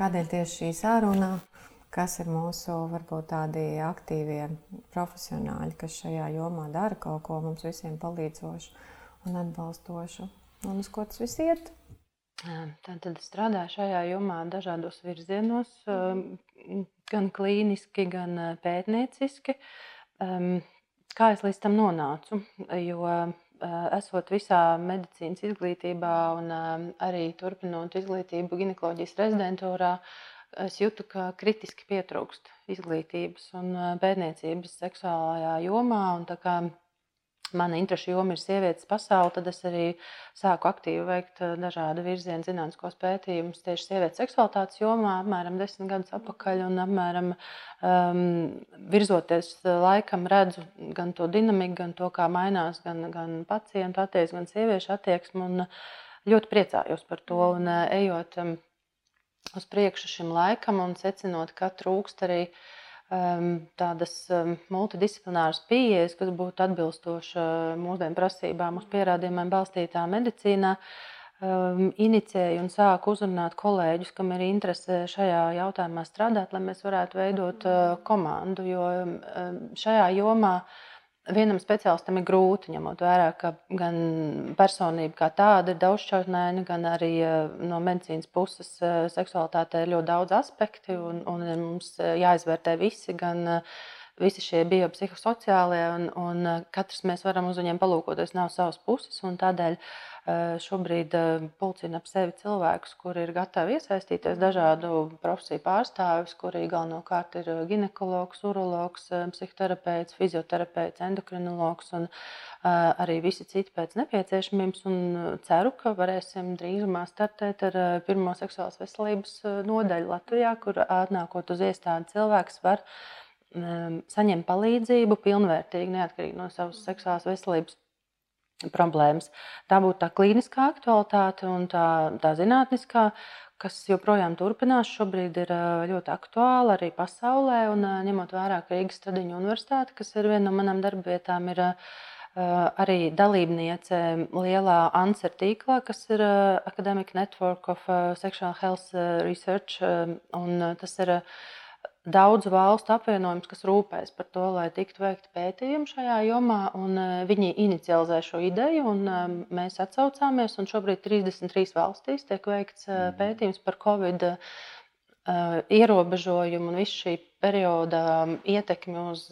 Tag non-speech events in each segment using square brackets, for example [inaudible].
kādēļ tieši šī saruna, kas ir mūsu varbūt tādi aktīvie profesionāļi, kas šajā jomā dara kaut ko mums visiem palīdzošu un atbalstošu. Un uz ko tas viss iet? Tātad strādāju šajā jomā dažādos virzienos, gan klīniski, gan pētnieciski. Kā es līdz tam nonācu? Jo esot visā medicīnas izglītībā un arī turpinot izglītību ginekoloģijas rezidentūrā, es jūtu, ka kritiski pietrūkst izglītības un pētniecības seksuālajā jomā. Un mana interešu joma ir sievietes pasaule, tad es arī sāku aktīvi veikt dažādu virzienu zinātniskos pētījumus tieši sievietes seksualitātes jomā, apmēram desmit gadus atpakaļ. Un apmēram um, virzoties laikam, redzu gan to dinamiku, gan to, kā mainās gan, gan pacientu attieksme, gan sieviešu attieksme. Un ļoti priecājos par to. Un ejot um, uz priekšu šim laikam un secinot, ka trūkst arī uh, tādas multidisciplināras pieejas, kas būtu atbilstoša mūsdienu prasībām, uz pierādījumiem balstītā medicīnā. Inicēju un sāku uzrunāt kolēģus, kam ir interese šajā jautājumā strādāt, lai mēs varētu veidot komandu. Jo šajā jomā uh, vienam speciālistam ir grūti, ņemot vērā, ka gan personība kā tāda ir daudzšķautnēna, gan arī eh, no medicīnas puses eh, seksualitātē ir ļoti daudz aspekti, un, un mums eh, jāizvērtē visi, gan visi šie biopsihosociālie, un, un katrs mēs varam uz viņiem palūkoties, nav savas puses, tādēļ uh, šobrīd eh, pulcina ap sevi cilvēkus, kuri ir gatavi iesaistīties dažādu profesiju pārstāvis, kuri galvenokārt ir eh, ginekologs, urologs, psihoterapeits, fizioterapeits, endokrinologs un arī visi citi pēc nepieciešamības. Un ceru, ka varēsim drīzumā startēt ar pirmo seksuālās veselības nodaļu Latvijā, kur atnākot uz iestādi cilvēks var saņemt palīdzību pilnvērtīgi, neatkarīgi no savas seksuālās veselības problēmas. Tā būtu tā klīniskā aktualitāte un tā, tā zinātniskā, kas joprojām turpinās. Šobrīd ir ļoti aktuāla arī pasaulē. Un, ņemot vērā, ka Rīgas Stradiņu universitāte, kas ir viena no manām darbvietām, ir arī dalībniece lielā ANSER tīklā, kas ir Academic Network of Sexual Health Research. Un tas ir daudzu valstu apvienojums, kas rūpēs par to, lai tiktu veikti pētījumi šajā jomā. Viņi inicializē šo ideju, un mēs atsaucāmies. Šobrīd 33 valstīs tiek veikts mhm. pētījums par Covid ierobežojumu un visu šī perioda ietekmi uz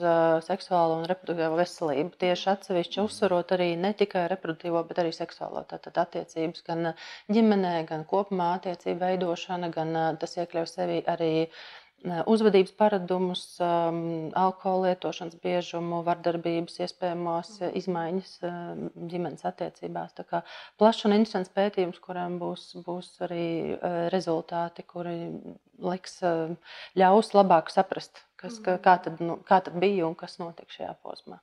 seksuālo un reproduktīvo veselību. Tieši atsevišķi uzsverot arī ne tikai reproduktīvo, bet arī seksuālo. Tātad attiecības gan ģimenē, gan kopumā attiecību veidošana, gan tas iekļauj sevi arī uzvedības paradumus, alkohola lietošanas biežumu, vardarbības, iespējamos izmaiņas ģimenes attiecībās. Tā kā plašs un interesants pētījums, kuram būs, būs arī rezultāti, kuri liks, ļaus labāk saprast, kas, kā, tad, nu, kā tad bija un kas notika šajā posmā.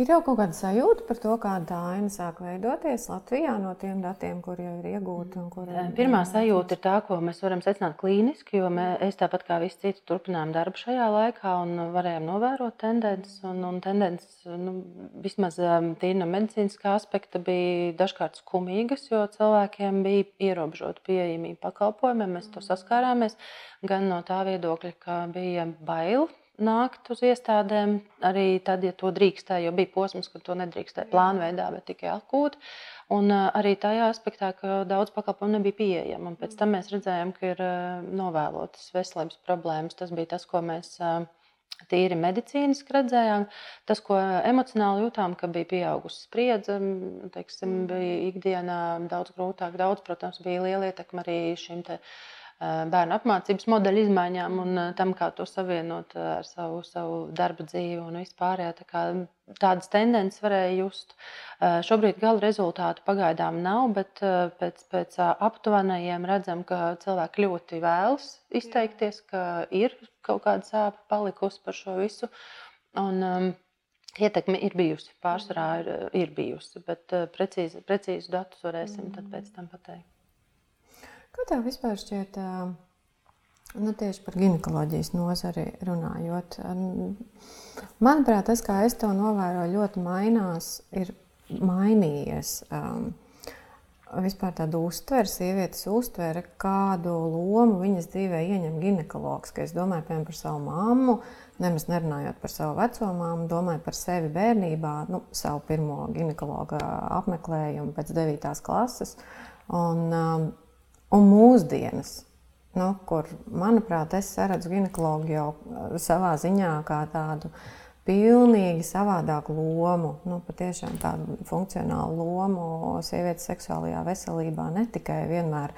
Ir jau kaut kāda sajūta par to, kāda tā aina sāk veidoties Latvijā no tiem datiem, kur jau ir iegūti. Kur... Pirmā sajūta ir tā, ko mēs varam secināt klīniski, jo mēs tāpat kā visi citi turpinājām darbu šajā laikā un varējām novērot tendences. Un, un tendences, nu, vismaz tīri no medicīniskā aspekta, bija dažkārt skumīgas, jo cilvēkiem bija ierobežota pieejamība pakalpojumiem. Mēs to saskārāmies gan no tā viedokļa, ka bija bail nākt uz iestādēm arī tad, ja to drīkstēja, jo bija posms, kad to nedrīkstēja plānveidā, bet tikai akūti. Un arī tajā aspektā, ka daudz pakalpojumu nebija pieejama. Un pēc tam mēs redzējām, ka ir novēlotas veselības problēmas. Tas bija tas, ko mēs tīri medicīniski redzējām. Tas, ko emocionāli jutām, ka bija pieaugusi spriedze, teiksim, bija ikdienā daudz grūtāk. Daudz, protams, bija liela ietekme arī šim te, bērnu apmācības modeļu izmaiņām un tam, kā to savienot ar savu, savu darba dzīvi un vispārējā. Tā kā tādas tendences varēja just. Šobrīd gala rezultātu pagaidām nav, bet pēc, pēc aptuvenajiem redzam, ka cilvēki ļoti vēlas izteikties, ka ir kaut kāda sāpe palikusi par šo visu. Un, um, Ietekme ir bijusi, pārsvarā ir, ir bijusi, bet precīzi, precīzi datus varēsim pēc tam pateikt. Kā tev vispār šķiet, nu, tieši par ginekoloģijas nozari runājot? Manuprāt, tas, kā es to novēroju, ļoti mainās, ir mainījies. vispār tādu uztveri, sievietes uztveri, kādu lomu viņas dzīvē ieņem ginekologs. Es domāju piemēram, par savu mammu, nemaz nerunājot par savu veco māmu, domāju par sevi bērnībā, nu, savu pirmo ginekologa apmeklējumu pēc 9. klases. Un, um, un mūsdienas, nu, kur, manuprāt, es redzu ginekologu jau uh, savā ziņā kā tādu pilnīgi savādāku lomu, nu, patiešām tādu funkcionālu lomu sievietes seksuālajā veselībā, ne tikai vienmēr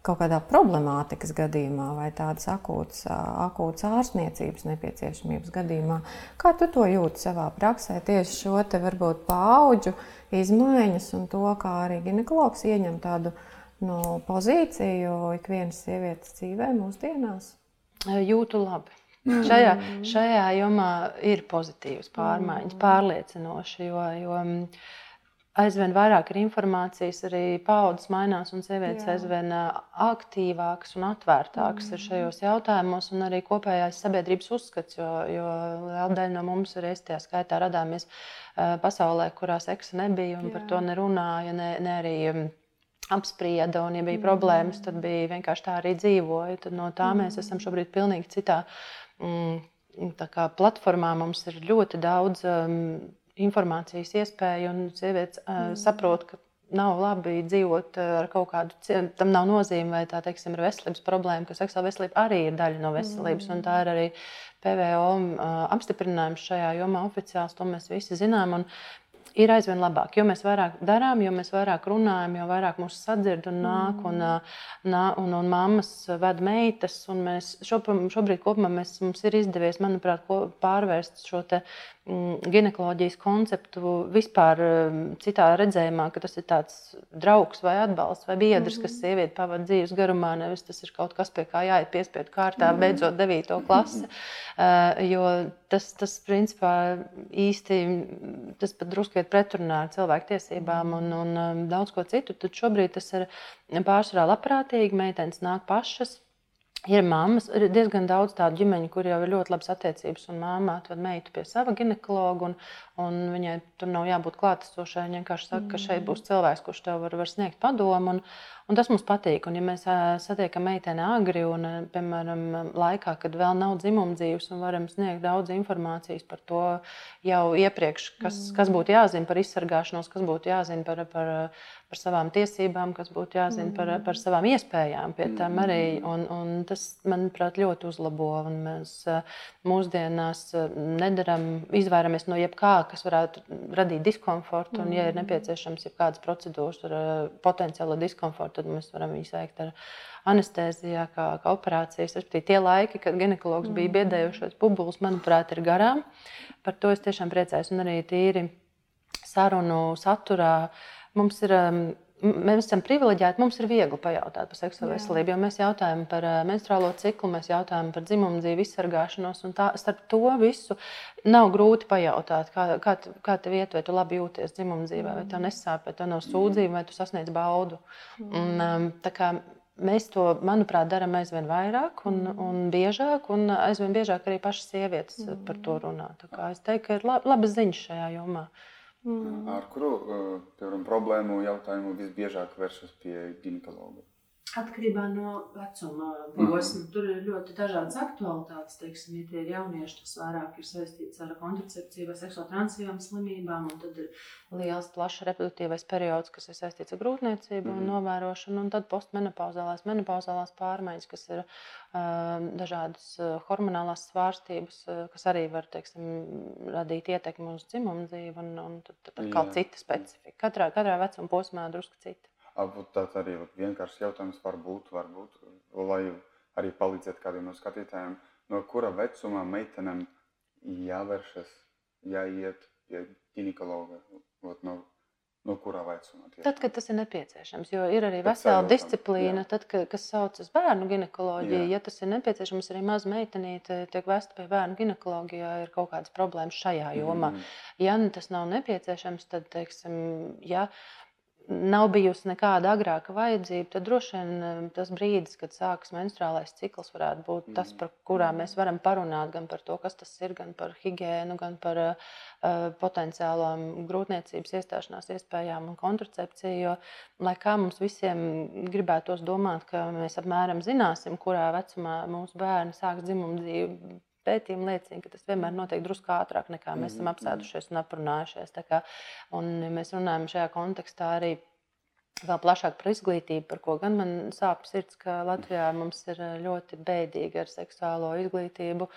kaut kādā problemātikas gadījumā vai tādas akūtas, akūtas ārstniecības nepieciešamības gadījumā. Kā tu to jūti savā praksē, tieši šo te varbūt paudžu izmaiņas un to, kā arī ginekologs ieņem tādu nu, pozīciju ikvienas sievietes dzīvē mūsdienās? Jūtu labi. Mm. Šajā, šajā jomā ir pozitīvas pārmaiņas, mm. pārliecinoši, jo, jo mm, aizvien vairāk ir informācijas, arī paudzes mainās, un sievietes Jā. aizvien aktīvākas un atvērtākas mm. ir šajos jautājumos, un arī kopējais sabiedrības uzskats, jo, jo liela daļa no mums arī es tajā skaitā radāmies pasaulē, kurā seksa nebija, un Jā. par to nerunāja, ne, ne arī apsprieda, un, ja bija mm. problēmas, tad bija vienkārši tā arī dzīvoja. Tad no tā mēs esam šobrīd pilnīgi citā Mm, platformā mums ir ļoti daudz um, informācijas iespēju, un sievietes uh, mm. saprot, ka nav labi dzīvot uh, ar kaut kādu, tam nav nozīme, vai tā teiksim, ir veselības problēma, ka seksuāla veselība arī ir daļa no veselības, mm. un tā ir arī PVO uh, apstiprinājums šajā jomā oficiāls, to mēs visi zinām. Ir aizvien labāk. Jo mēs vairāk darām, jo mēs vairāk runājam, jo vairāk mūsu sadzird un nāk, un, un, un, un mammas ved meitas. Mēs šobrīd kopumā mēs, mums ir izdevies, manuprāt, pārvērst šo Mm, ginekoloģijas konceptu vispār mm, citā redzējumā, ka tas ir tāds draugs vai atbalsts vai biedrs, mm -hmm. kas sievieti pavadīja dzīves garumā, nevis tas ir kaut kas, pie kā jāiet piespiedu kārtā, mm -hmm. beidzot 9. klasi. [laughs] Uh, jo tas, tas principā īsti, tas pat drusku iet pretrunā ar cilvēku tiesībām un, un um, daudz ko citu. Tad šobrīd tas ir pārsvarā labprātīgi, meitenes nāk pašas Ir mammas, ir diezgan daudz tādu ģimeņu, kur jau ir ļoti labas attiecības, un māma atved meitu pie sava ginekologa, un, un viņai tur nav jābūt klātesošai. Viņa vienkārši saka, ka šeit būs cilvēks, kurš tev var, var sniegt padomu, un, un tas mums patīk. Un, ja mēs satiekam meiteni agri, un, piemēram, laikā, kad vēl nav dzimuma dzīves, un varam sniegt daudz informācijas par to jau iepriekš, kas, kas būtu jāzina par izsargāšanos, kas būtu jāzina par, par par savām tiesībām, kas būtu jāzina par, par savām iespējām. Pie tam arī un, un tas, manuprāt, ļoti uzlabo. Mēs mūsdienās nedaram, izvairamies no jebkā, kas varētu radīt diskomfortu. Un, ja ir nepieciešams jebkādas procedūras ar potenciālo diskomfortu, tad mēs varam viņus veikt ar anestezijā, kā, kā operācijas. Respektīvi, tie laiki, kad ginekologs bija biedējušos bubulus, manuprāt, ir garām. Par to es tiešām priecājos. Un arī tīri sarunu saturā. Mums ir, um, mēs esam privileģēti, mums ir viegli pajautāt par seksuālo veselību, mēs jautājam par uh, menstruālo ciklu, mēs jautājam par dzimumu dzīvi, izsargāšanos. Tā, starp to visu nav grūti pajautāt, kā, kā, kā tev iet, vai tu labi jūties dzimumu dzīvē, vai tev nesāp, vai tev nav sūdzība, vai tu sasniedz baudu. Un, um, Mēs to, manuprāt, darām aizvien vairāk un, un biežāk, un aizvien biežāk arī pašas sievietes par to runā. Es teiktu, ka ir labas ziņas šajā jomā. Mm. Ar kuru piemēram, problēmu jautājumu visbiežāk vēršas pie ginekologa? Atkarībā no vecuma posma. Mm. Tur ir ļoti dažādas aktualitātes. Teiksim, ja tie ir jaunieši, tas vairāk ir saistīts ar kontracepciju transīvām slimībām. Tad ir liels, plašs reproduktīvais periods, kas ir saistīts ar grūtniecību mm. un novērošanu. Un tad postmenopauzālās, menopauzālās pārmaiņas, kas ir uh, dažādas hormonālās svārstības, uh, kas arī var teiksim, radīt ietekmi uz dzimumu dzīvi. Un, un tad, tad atkal cita specifika. Katrā, katrā vecuma posmā drusku cita. Tāds arī vienkāršs jautājums var būt, varbūt, lai arī palīdzētu kādiem no skatītājiem, no kura vecuma meitenēm jāvēršas, jāiet pie ginekologa. No, no kura vecuma? Tieši. Tad, kad tas ir nepieciešams, jo ir arī vesela disciplīna, tad, kad, kas saucas bērnu ginekoloģija. Jā. Ja tas ir nepieciešams, arī maza meitenīte tiek vesta pie bērnu ginekoloģijā, ir kaut kādas problēmas šajā jomā. Mm. Ja tas nav nepieciešams, tad, teiksim, ja nav bijusi nekāda agrāka vajadzība, tad droši vien tas brīdis, kad sākas menstruālais cikls, varētu būt tas, par kurām mēs varam parunāt gan par to, kas tas ir, gan par higiēnu, gan par uh, potenciālām grūtniecības iestāšanās iespējām un kontracepciju. Jo, lai kā mums visiem gribētos domāt, ka mēs apmēram zināsim, kurā vecumā mūsu bērni sāks dzimumu dzīvi pētījumi liecina, ka tas vienmēr notiek drusku ātrāk nekā mēs esam mhm, apsēdušies un aprunājušies. Kā, un, ja mēs runājam šajā kontekstā arī vēl plašāk par izglītību, par ko gan man sāp sirds, ka Latvijā mums ir ļoti bēdīgi ar seksuālo izglītību.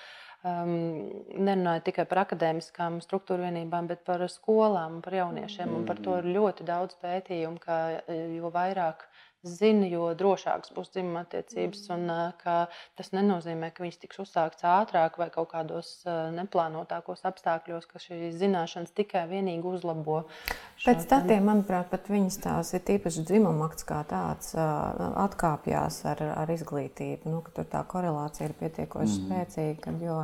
Um, nerunāju tikai par akadēmiskām struktūra vienībām, bet par skolām, par jauniešiem. Un par to ir ļoti daudz pētījumu, ka jo vairāk zina, jo drošākas būs dzimuma attiecības. Un, tas nenozīmē, ka viņas tiks uzsāktas ātrāk vai kaut kādos neplānotākos apstākļos, ka šīs zināšanas tikai vienīgi uzlabo. Pēc datiem, manuprāt, pat viņas tās ir tīpaši dzimuma akts kā tāds atkāpjas ar, ar izglītību. Nu, tur tā korelācija ir pietiekoši mm. spēcīga, kad jo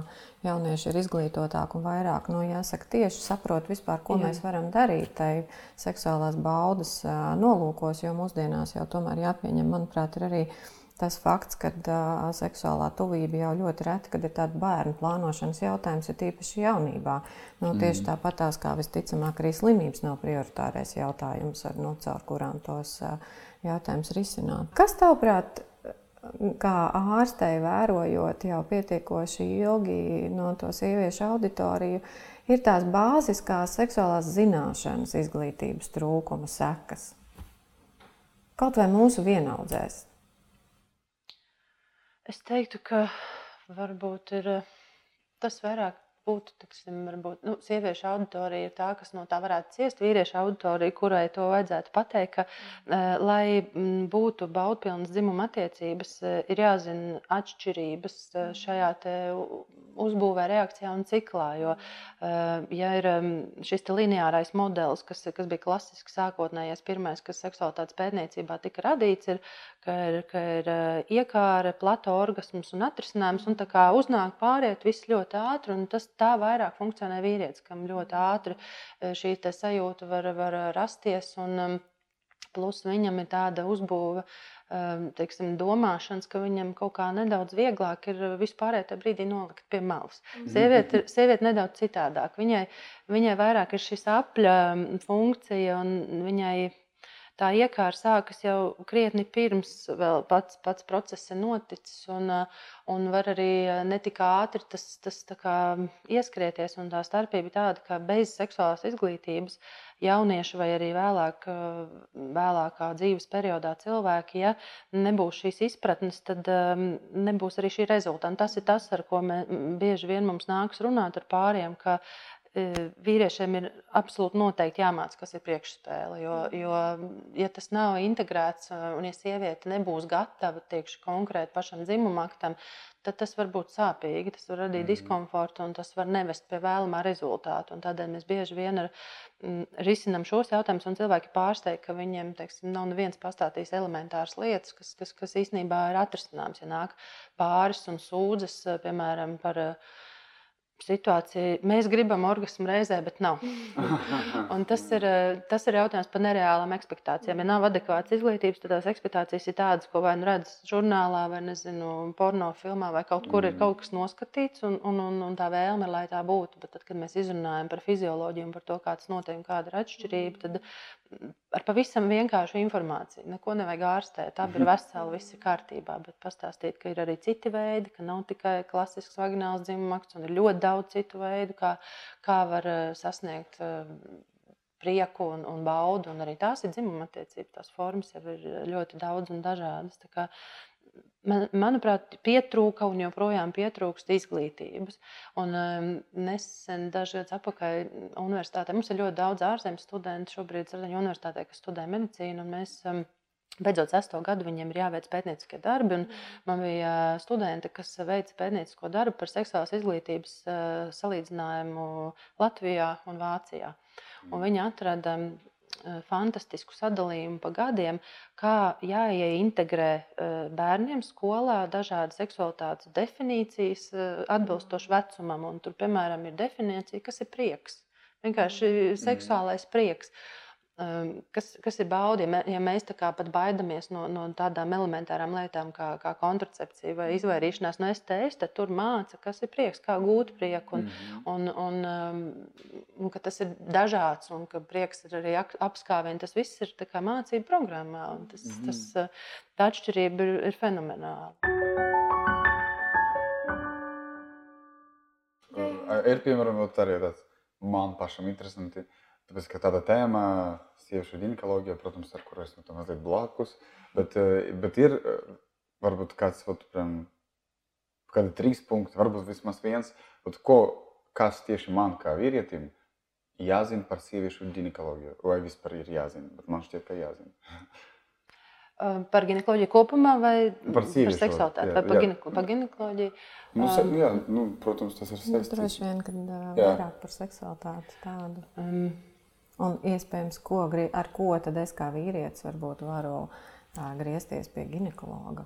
jaunieši ir izglītotāki un vairāk nu, jāsaka, tieši saprot, vispār, ko Jā. mēs varam darīt tai seksuālās baudas nolūkos, jo mūsdienās jau tomēr jāpieņem, manuprāt, ir arī tas fakts, ka uh, seksuālā tuvība jau ļoti reti, kad ir tāda bērnu plānošanas jautājums, ir tīpaši jaunībā. Nu, tieši mm. tāpat tās kā visticamāk arī slimības nav prioritārais jautājums, ar, nu, caur kurām tos uh, jautājumus risināt. Kas tavuprāt? Kā ārstei vērojot jau pietiekoši ilgi no to sieviešu auditoriju, ir tās bāziskās seksuālās zināšanas, izglītības trūkuma sekas. Kaut vai mūsu vienaudzēs. Es teiktu, ka varbūt ir tas vairāk būtu, tiksim, varbūt, nu, sieviešu auditorija ir tā, kas no tā varētu ciest. Vīriešu auditorija, kurai to vajadzētu pateikt, ka, mm. lai būtu baudpilnas dzimuma attiecības, ir jāzina atšķirības šajā uzbūvē, reakcijā un ciklā. Jo, ja ir šis lineārais modelis, kas, kas bija klasisks sākotnējais, pirmais, kas seksualitātes pētniecībā tika radīts, ir, ka ir, ka ir iekāre, plata orgasms un atrisinājums, un tā kā uznāk pāriet viss ļoti ātri, un tas tā vairāk funkcionē vīrietis, kam ļoti ātri e, šī sajūta var, var rasties. Un, plus viņam ir tāda uzbūve, e, teiksim, domāšanas, ka viņam kaut kā nedaudz vieglāk ir vispār tajā brīdī nolikt pie malas. Mhm. Sieviete, sieviete nedaudz citādāk. Viņai, viņai vairāk ir šis apļa funkcija un viņai tā iekāra sākas jau krietni pirms pats, pats process ir noticis. Un, un var arī netik ātri tas, tas ieskrieties. Tā starpība ir tāda, ka bez seksuālās izglītības jaunieši vai arī vēlāk, vēlākā dzīves periodā cilvēki, ja nebūs šīs izpratnes, tad um, nebūs arī šī rezultāta. Tas ir tas, ar ko mē, bieži vien mums nāks runāt ar pāriem, ka vīriešiem ir absolūti noteikti jāmācās, kas ir priekšspēle. Jo, jo, ja tas nav integrēts, un ja sieviete nebūs gatava tiekšu, konkrēti pašam dzimuma aktam, tad tas var būt sāpīgi, tas var radīt mm. diskomfortu un tas var nevest pie vēlamā rezultātu. Un tādēļ mēs bieži vien ar, m, risinām šos jautājumus, un cilvēki pārsteigti, ka viņiem teiksim, nav neviens pastāstījis elementāras lietas, kas, kas, kas īstenībā ir atrisināmas. Ja nāk pāris un sūdzas, piemēram, par situācija. Mēs gribam orgasmu reizē, bet nav. [laughs] Un tas ir, tas ir jautājums par nereālām expectācijām. Ja nav adekvātas izglītības, tad tās expectācijas ir tādas, ko vai nu redz žurnālā, vai nezinu, porno filmā, vai kaut kur ir mm. kaut kas noskatīts, un, un, un, un tā vēlme ir, lai tā būtu. Bet tad, kad mēs izrunājam par fizioloģiju un par to, kāds notiek un kāda ir atšķirība, tad ar pavisam vienkāršu informāciju. Neko nevajag ārstēt. Tā ir vesela, viss ir kārtībā. Bet pastāstīt, ka ir arī citi veidi, ka nav tikai klasisks vagināls dzimuma akts, un ir ļoti daudz citu veidu, kā, kā var eh, sasniegt eh, prieku un, un baudu. Un arī tās ir dzimuma attiecības. Tās formas jau ir ļoti daudz un dažādas. Man, manuprāt, pietrūka un joprojām pietrūkst izglītības. Un, um, nesen, dažus gadus atpakaļ, universitātē mums ir ļoti daudz ārzemes studentu. Šobrīd Zvaigznes universitātē, kas studē medicīnu. Mēs, um, Beidzot, sesto gadu viņiem ir jāveic pētnieciskie darbi. Man bija uh, studenti, kas veica pētniecisko darbu par seksuālās izglītības uh, salīdzinājumu Latvijā un Vācijā. Un viņi atrada Eh, fantastisku sadalījumu pa gadiem, kā jāieintegrē eh, bērniem skolā dažādas seksualitātes definīcijas eh, atbilstoši vecumam. Un tur, piemēram, ir definīcija, kas ir prieks. Vienkārši mm. seksuālais prieks. Ehm, kas, kas ir baudi, ja, mē, ja mēs tā kā pat baidamies no, no tādām elementārām lietām kā, kā kontracepcija vai izvairīšanās no STS, tad tur māca, kas ir prieks, kā gūt prieku. Un, mm -hmm. un, un, um, un ka tas ir dažāds un ka prieks ir arī apskāviens. Tas viss ir mācību programmā. Tas, mm -hmm. tas, uh, tā atšķirība ir, ir fenomenāla. Ir piemēram, arī tāds man pašam interesanti. Tāpēc, ka tāda tēma sieviešu ginekoloģija, protams, ar kuru esmu tam mazliet blakus, bet, eh, bet ir eh, varbūt kāds, vat, piemēram, kādi trīs punkti, varbūt vismaz viens, vat, ko, kas tieši man kā vīrietim jāzina par sieviešu ginekoloģiju, vai vispār ir jāzina, bet man šķiet, ka jāzina. [laughs] Par ginekoloģiju kopumā vai par, par seksualitāti? Vai par, gineko, par ginekoloģiju? Nu, se, jā, nu, protams, tas ir saistīts. Nu, droši vien, kad uh, vairāk par seksualitāti tādu. Um, Un iespējams, ko, ar ko tad es kā vīrietis varbūt varu tā, griezties pie ginekologa.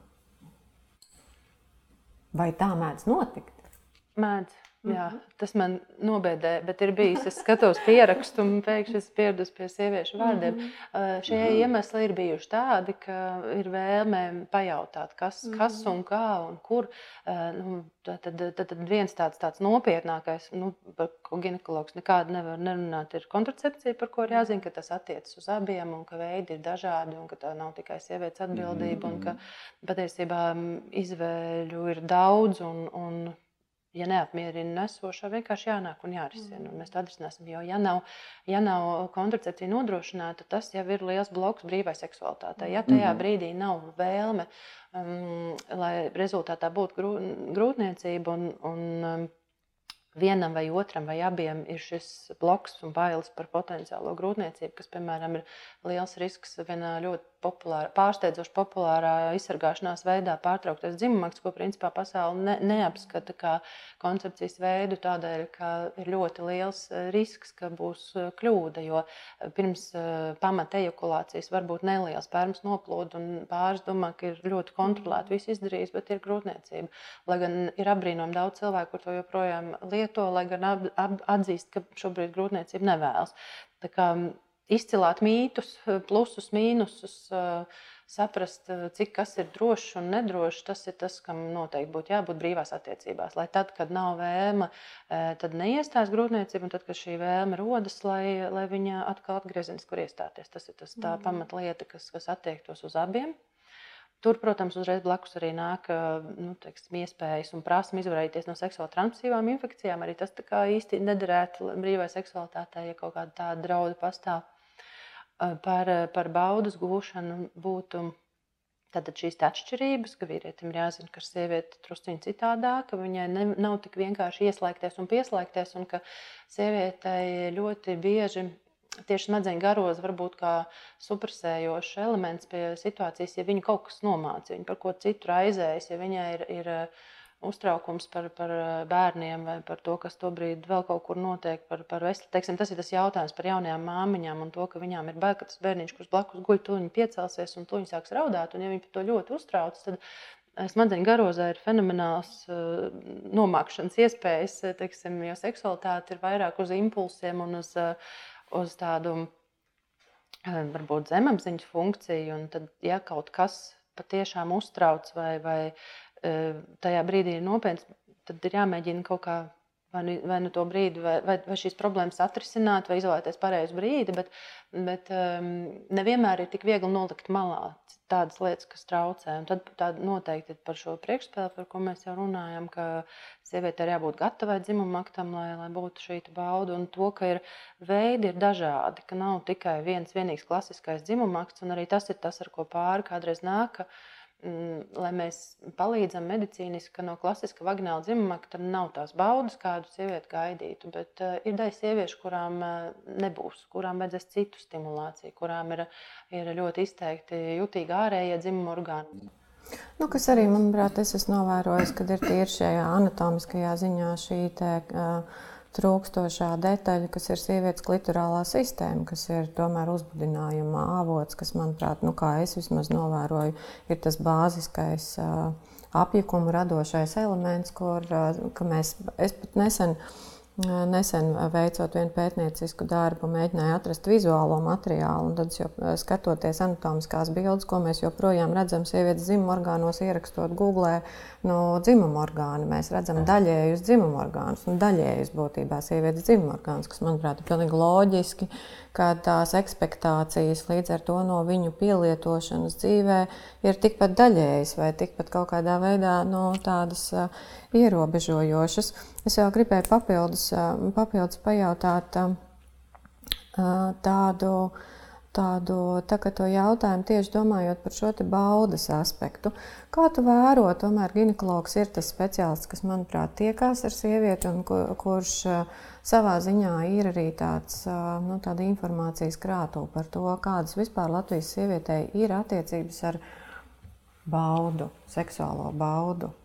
Vai tā mēdz notikt? Mēdz. Jā, mhm. tas man nobēdē, bet ir bijis. Es skatos pierakstu un pēkšņi es pieradu pie sieviešu vārdiem. Mm -hmm. Šie mm -hmm. iemesli ir bijuši tādi, ka ir vēlme pajautāt, kas, mm -hmm. kas un kā un kur. Nu, tad, tad, tad viens tāds, tāds nopietnākais, nu, par ko ginekologs nekādu nevar nerunāt, ir kontracepcija, par ko ir jāzina, ka tas attiecas uz abiem un ka veidi ir dažādi un ka tā nav tikai sievietes atbildība mm -hmm. un ka mhm. patiesībā izvēļu ir daudz un, un ja neapmierina nesošā, vienkārši jānāk un jārisina. Un mēs to atrisināsim. Jo, ja nav, ja nav kontracepcija nodrošināta, tas jau ir liels bloks brīvai seksualitātei. Ja tajā mhm. brīdī nav vēlme, um, lai rezultātā būtu grūtniecība un, un um, vienam vai otram vai abiem ir šis bloks un bailes par potenciālo grūtniecību, kas, piemēram, ir liels risks vienā ļoti populāra, pārsteidzoši populārā izsargāšanās veidā pārtrauktais dzimumaks, ko principā pasaule ne, neapskata kā koncepcijas veidu, tādēļ, ka ir ļoti liels e, risks, ka būs e, kļūda, jo e, pirms pamata ejakulācijas var būt neliels pērmas noplūda un pāris domā, ka ir ļoti kontrolēti viss izdarījis, bet ir grūtniecība. Lai gan ir apbrīnojami daudz cilvēku, kur to joprojām lieto, lai gan atzīst, ka šobrīd grūtniecība nevēlas. Tā kā izcilāt mītus, plusus, mīnusus, saprast, cik kas ir drošs un nedrošs. Tas ir tas, kam noteikti būtu jābūt brīvās attiecībās. Lai tad, kad nav vēlme, tad neiestājas grūtniecība, un tad, kad šī vēlme rodas, lai, lai viņa atkal atgriezeniski kur iestāties. Tas ir tas, tā mm. pamatlieta, kas, kas attiektos uz abiem. Tur, protams, uzreiz blakus arī nāk nu, teiksim, iespējas un prasme izvairīties no seksuāli transmisīvām infekcijām. Arī tas īsti nederētu brīvai seksualitātei, ja kaut kāda tāda drauda pastāv par, par baudas gūšanu būtu Tātad šīs atšķirības, ka vīrietim ir jāzina, ka sieviete druskuļi citādāka, ka viņai ne, nav tik vienkārši ieslēgties un pieslēgties, un ka sievietei ļoti bieži tieši smadzeņu garos var būt kā supresējošs elements pie situācijas, ja viņu kaut kas nomāca, viņa par ko citu raizējas, ja viņai ir. ir uztraukums par, par eh, bērniem vai par to, kas tobrīd vēl kaut kur notiek. Par, par veselu, teiksim, tas ir tas jautājums par jaunajām māmiņām un to, ka viņām ir bail, ka tas bērniņš, kurš blakus guļ, to viņi piecelsies un to viņi sāks raudāt. Un, ja viņi par to ļoti uztrauc, tad eh, smadzeņu garozā ir fenomenāls uh, nomākšanas iespējas, teiksim, jo seksualitāte ir vairāk uz impulsiem un uz, uh, uz tādu uh, varbūt zemapziņas funkciju. Un tad, ja kaut kas patiešām uztrauc vai, vai tajā brīdī ir nopietns, tad ir jāmēģina kaut kā vai nu, vai nu to brīdi, vai, vai, vai šīs problēmas atrisināt, vai izvēlēties pareizu brīdi. Bet, bet um, nevienmēr ir tik viegli nolikt malā tādas lietas, kas traucē. Un tad tā noteikti par šo priekšspēli, par ko mēs jau runājam, ka sieviete ir jābūt gatavai dzimuma aktam, lai, lai būtu šī bauda. Un to, ka ir veidi ir dažādi, ka nav tikai viens vienīgs klasiskais dzimuma akts, un arī tas ir tas, ar ko pāri kādreiz nāk. Ka, Mm, lai mēs palīdzam medicīniski, ka no klasiska vagināla dzimuma tam nav tās baudas, kādu sievieti gaidītu. Bet uh, ir daļa sieviešu, kurām uh, nebūs, kurām vajadzēs citu stimulāciju, kurām ir, ir ļoti izteikti jutīgi ārējie dzimuma orgāni. Nu, kas arī, manuprāt, es esmu novērojis, kad ir tīri šajā anatomiskajā ziņā šī te, uh, trūkstošā detaļa, kas ir sievietes klitorālā sistēma, kas ir tomēr uzbudinājuma avots, kas, manuprāt, nu, kā es vismaz novēroju, ir tas bāziskais apjukumu radošais elements, kur mēs, es pat nesen Nesen veicot vienu pētniecisku darbu, mēģināju atrast vizuālo materiālu. Tad, jau, skatoties anatomiskās bildes, ko mēs joprojām redzam sievietes dzimuma orgānos, ierakstot Google no dzimuma orgāna, mēs redzam daļējus dzimuma orgānus un daļējus būtībā sievietes dzimuma orgānus, kas, manuprāt, ir pilnīgi loģiski, ka tās ekspektācijas līdz ar to no viņu pielietošanas dzīvē ir tikpat daļējas vai tikpat kaut kādā veidā no tādas ierobežojošas. Es jau gribēju papildus, papildus pajautāt tādu, tādu tā to jautājumu, tieši domājot par šo baudas aspektu. Kā tu vēro, tomēr ginekologs ir tas speciālists, kas, manuprāt, tiekās ar sievieti un kur, kurš savā ziņā ir arī tāds, nu, tāda informācijas krātuve par to, kādas vispār Latvijas sievietei ir attiecības ar baudu, seksuālo baudu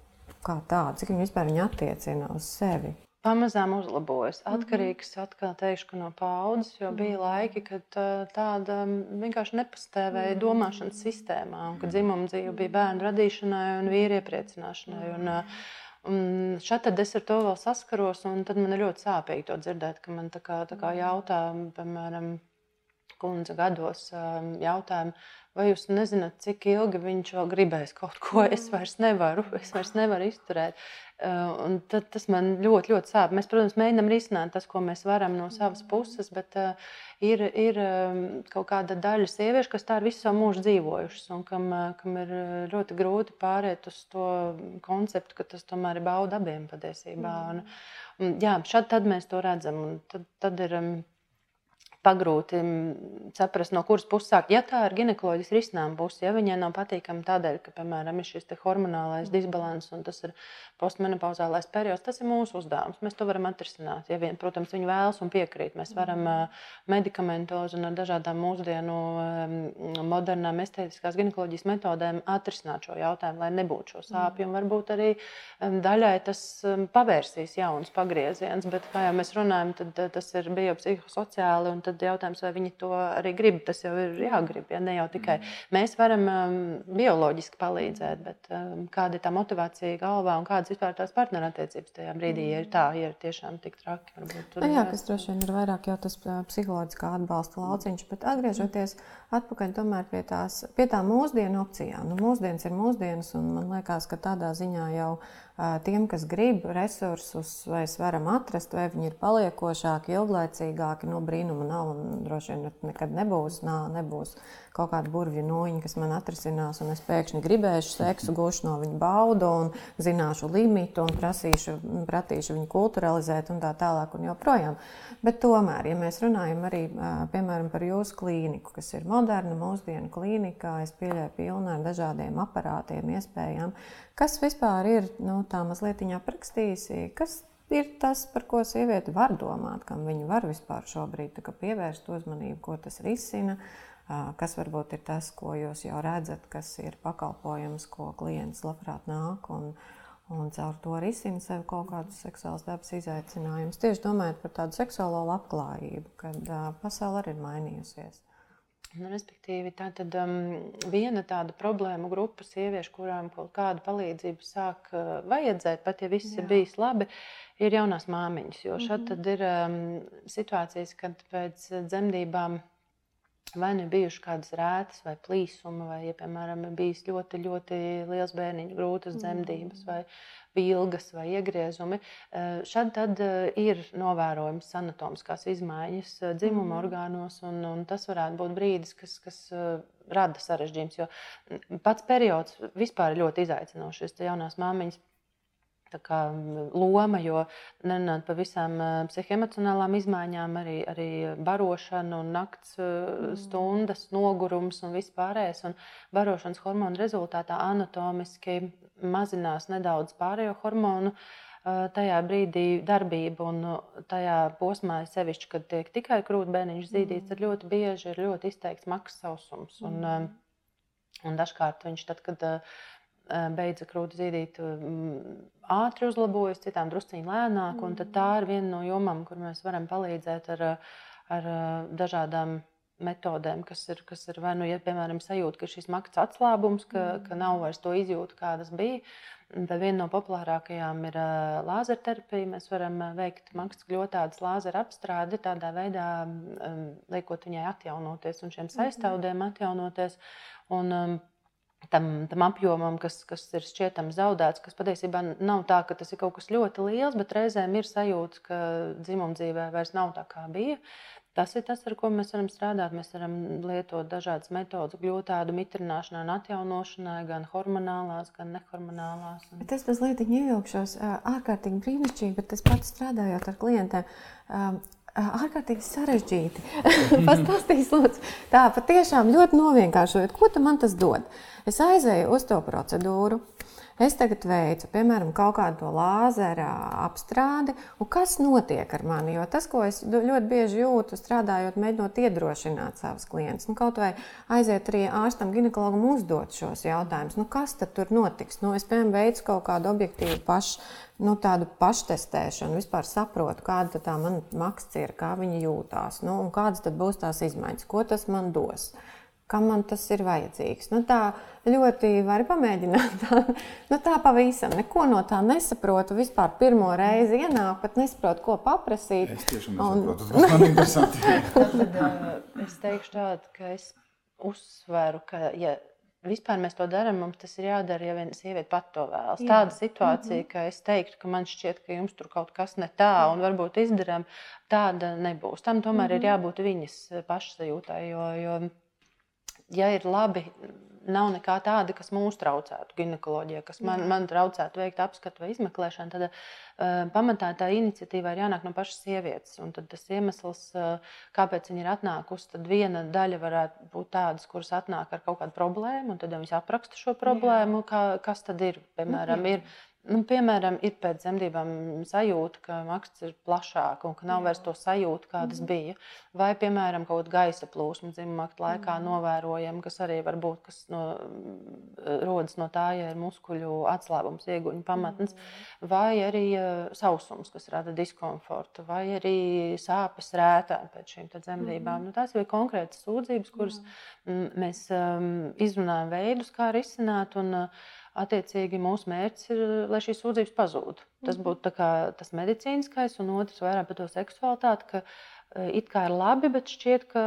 kā tādu, cik viņi vispār viņi attiecina uz sevi. Pamazām uzlabojas. Mhm. Atkarīgs atkal teikšu no paudzes, jo bija mhm. laiki, kad tāda vienkārši nepastāvēja mhm. domāšanas sistēmā, un kad dzimuma dzīve bija bērnu radīšanai un vīri iepriecināšanai. Un, un šeit es ar to vēl saskaros, un tad man ir ļoti sāpīgi to dzirdēt, ka man tā kā, tā kā jautā, piemēram, kundze gados jautājumu, vai jūs nezināt, cik ilgi viņš vēl gribēs kaut ko. Es vairs nevaru, es vairs nevaru izturēt. Un tad, tas man ļoti, ļoti sāp. Mēs, protams, mēģinām risināt tas, ko mēs varam no savas puses, bet uh, ir, ir kaut kāda daļa sieviešu, kas tā ir visu savu mūžu dzīvojušas un kam, kam ir ļoti grūti pāriet uz to konceptu, ka tas tomēr ir bauda abiem patiesībā. Un, un, jā, šad tad mēs to redzam. Tad, tad ir, pagrūti saprast, no kuras puses sākt. Ja tā ir ginekoloģijas risinājuma puse, ja viņai nav patīkama tādēļ, ka, piemēram, ir šis hormonālais disbalans un tas ir postmenopauzālais periods, tas ir mūsu uzdevums. Mēs to varam atrisināt. Ja vien, protams, viņi vēlas un piekrīt. Mēs varam uh, medikamentozi un ar dažādām mūsdienu modernām estētiskās ginekoloģijas metodēm atrisināt šo jautājumu, lai nebūtu šo sāpju. Un varbūt arī daļai tas pavērsīs jauns pagrieziens, bet, kā jau mēs runājam, tad tas ir biopsihosociāli un tad jautājums, vai viņi to arī grib. Tas jau ir jāgrib. Ja? Ne jau tikai mm. mēs varam um, bioloģiski palīdzēt, bet um, kāda ir tā motivācija galvā un kādas vispār tās partnerattiecības tajā brīdī, ja ir tā, ja ir tiešām tik traki. Varbūt, jā, kas droši vien ir vairāk jau tas psiholoģiskā atbalsta lauciņš, bet atgriežoties atpakaļ pie, tās, pie tām mūsdienu opcijām. Nu, mūsdienas ir mūsdienas, un man liekas, ka tādā ziņā jau tiem, kas grib resursus, vai varam atrast, vai viņi ir paliekošāki, ilglaicīgāki, no brīnuma nav un droši vien nekad nebūs. Nā, nebūs kaut kāda burvju nūjiņa, kas man atrisinās, un es pēkšņi gribēšu seksu, gūšu no viņa baudu, un zināšu limitu, un prasīšu, pratīšu viņu kulturalizēt, un tā tālāk. Un joprojām. Bet tomēr, ja mēs runājam arī piemēram, par jūsu klīniku, kas ir moderna, mūsdienu klīnika, es pieļauju pilnu ar dažādiem aparātiem, iespējām, kas vispār ir nu, tā mazliet aprakstījusi, kas ir tas, par ko sieviete var domāt, kam viņa var vispār šobrīd pievērst uzmanību, ko tas risina kas varbūt ir tas, ko jūs jau redzat, kas ir pakalpojums, ko klients labprāt nāk un, un caur to risina sev kaut kādus seksuālus dabas izaicinājumus. Tieši domājot par tādu seksuālo labklājību, kad uh, pasaule arī ir mainījusies. Nu, respektīvi, tā tad um, viena tāda problēma grupa sieviešu, kurām kaut kāda palīdzība sāk uh, vajadzēt, pat ja viss Jā. ir bijis labi, ir jaunās māmiņas. Jo šeit mm -hmm. ir um, situācijas, kad pēc dzemdībām vai nu bijušas kādas rētas, vai plīsuma, vai, ja, piemēram, ir bijis ļoti, ļoti liels bērniņu grūtas mm. dzemdības, vai vilgas, vai iegriezumi. Eh, šad tad eh, ir novērojams anatomiskās izmaiņas eh, dzimuma mm. orgānos, un, un tas varētu būt brīdis, kas, kas rada sarežģījums. Jo pats periods vispār ir ļoti izaicinošs. Šis jaunās māmiņas kā, loma, jo nerunājot par visām psihoemocionālām izmaiņām, arī, arī barošana, nakts mm. stundas, nogurums un viss pārējais. Un barošanas hormonu rezultātā anatomiski mazinās nedaudz pārējo hormonu. Tajā brīdī darbība un tajā posmā, sevišķi, kad tiek tikai krūtbēniņš zīdīts, mm. tad ļoti bieži ir ļoti izteikts maksas sausums. Un, mm. un dažkārt viņš tad, kad beidza krūti zīdīt, ātri uzlabojas, citām drusciņā lēnāk. Mm. Tā ir viena no jomām, kur mēs varam palīdzēt ar, ar dažādām metodēm, kas ir, kas ir vai nu, ja, piemēram, sajūta, ka šis makts atslābums, ka, ka nav vairs to izjūta, kādas bija. Tad viena no populārākajām ir uh, lāzerterapija. Mēs varam veikt makstu gļotādas lāzera apstrādi, tādā veidā um, liekot viņai atjaunoties un šiem saistāvdiem atjaunoties. Un, um, tam, tam apjomam, kas, kas ir šķietams zaudēts, kas patiesībā nav tā, ka tas ir kaut kas ļoti liels, bet reizēm ir sajūta, ka dzimumdzīvē vairs nav tā, kā bija. Tas ir tas, ar ko mēs varam strādāt. Mēs varam lietot dažādas metodas, gļotādu mitrināšanai un atjaunošanai, gan hormonālās, gan nehormonālās. Un... Bet es mazliet ievilkšos ārkārtīgi brīnišķīgi, bet es pats strādājot ar klientiem. Ārkārtīgi sarežģīti. [laughs] Pastāstīs, lūdzu, tā patiešām ļoti novienkāršojot, ko man tas dod. Es aizēju uz to procedūru, Es tagad veicu, piemēram, kaut kādu lāzera apstrādi, un kas notiek ar mani? Jo tas, ko es ļoti bieži jūtu, strādājot, mēģinot iedrošināt savus klientus, nu, kaut vai aiziet arī ārstam, ginekologam uzdot šos jautājumus, nu, kas tad tur notiks? Nu, es, piemēram, veicu kaut kādu objektīvu pašu. Nu, tādu paštestēšanu, vispār saprotu, kāda tā man maksa ir, kā viņa jūtās, nu, un kādas būs tās izmaiņas, ko tas man dos. Kam man tas ir vajadzīgs. Nu, tā ļoti var pamēģināt. [laughs] Tā, nu, tā pavisam neko no tā nesaprotu. Vispār pirmo reizi ienāk, pat nesaprotu, ko paprasīt. Es tiešām nesaprotu, tas man interesanti. [laughs] Tad, es teikšu tādu, ka es uzsveru, ka, ja vispār mēs to darām, mums tas ir jādara, ja viena sieviete pat to vēlas. Jā. Tāda situācija, mm -hmm. ka es teiktu, ka man šķiet, ka jums tur kaut kas ne tā, un varbūt izdarām, tāda nebūs. Tam tomēr mm -hmm. ir mhm. jābūt viņas pašsajūtai, jo, jo ja ir labi, nav nekā tāda, kas mūs traucētu, ginekoloģija, kas man, man traucētu veikt apskatu vai izmeklēšanu, tad uh, pamatā tā iniciatīva ir jānāk no pašas sievietes. Un tad tas iemesls, uh, kāpēc viņa ir atnākusi, tad viena daļa varētu būt tādas, kuras atnāk ar kaut kādu problēmu, un tad viņas apraksta šo problēmu, kā, kas tad ir. Piemēram, ir Nu, piemēram, ir pēc dzemdībām sajūta, ka maksts ir plašāka un ka nav vairs to sajūta, kādas mm. bija. Vai, piemēram, kaut kāda gaisa plūsma dzimuma laikā mm. novērojama, kas arī var būt, kas no, rodas no tā, ja ir muskuļu atslābums, ieguņu pamatnes, mm. vai arī uh, sausums, kas rada diskomfortu, vai arī sāpes rētā pēc šīm dzemdībām. Mm. Nu, tās ir konkrētas sūdzības, kuras mm. mēs um, izrunājam veidus, kā risināt. Un, uh, attiecīgi mūsu mērķis ir, lai šīs sūdzības pazūd. Tas mhm. būtu tas medicīniskais, un otrs vairāk par to seksualitāti. Ka, e, It kā ir labi, bet šķiet, ka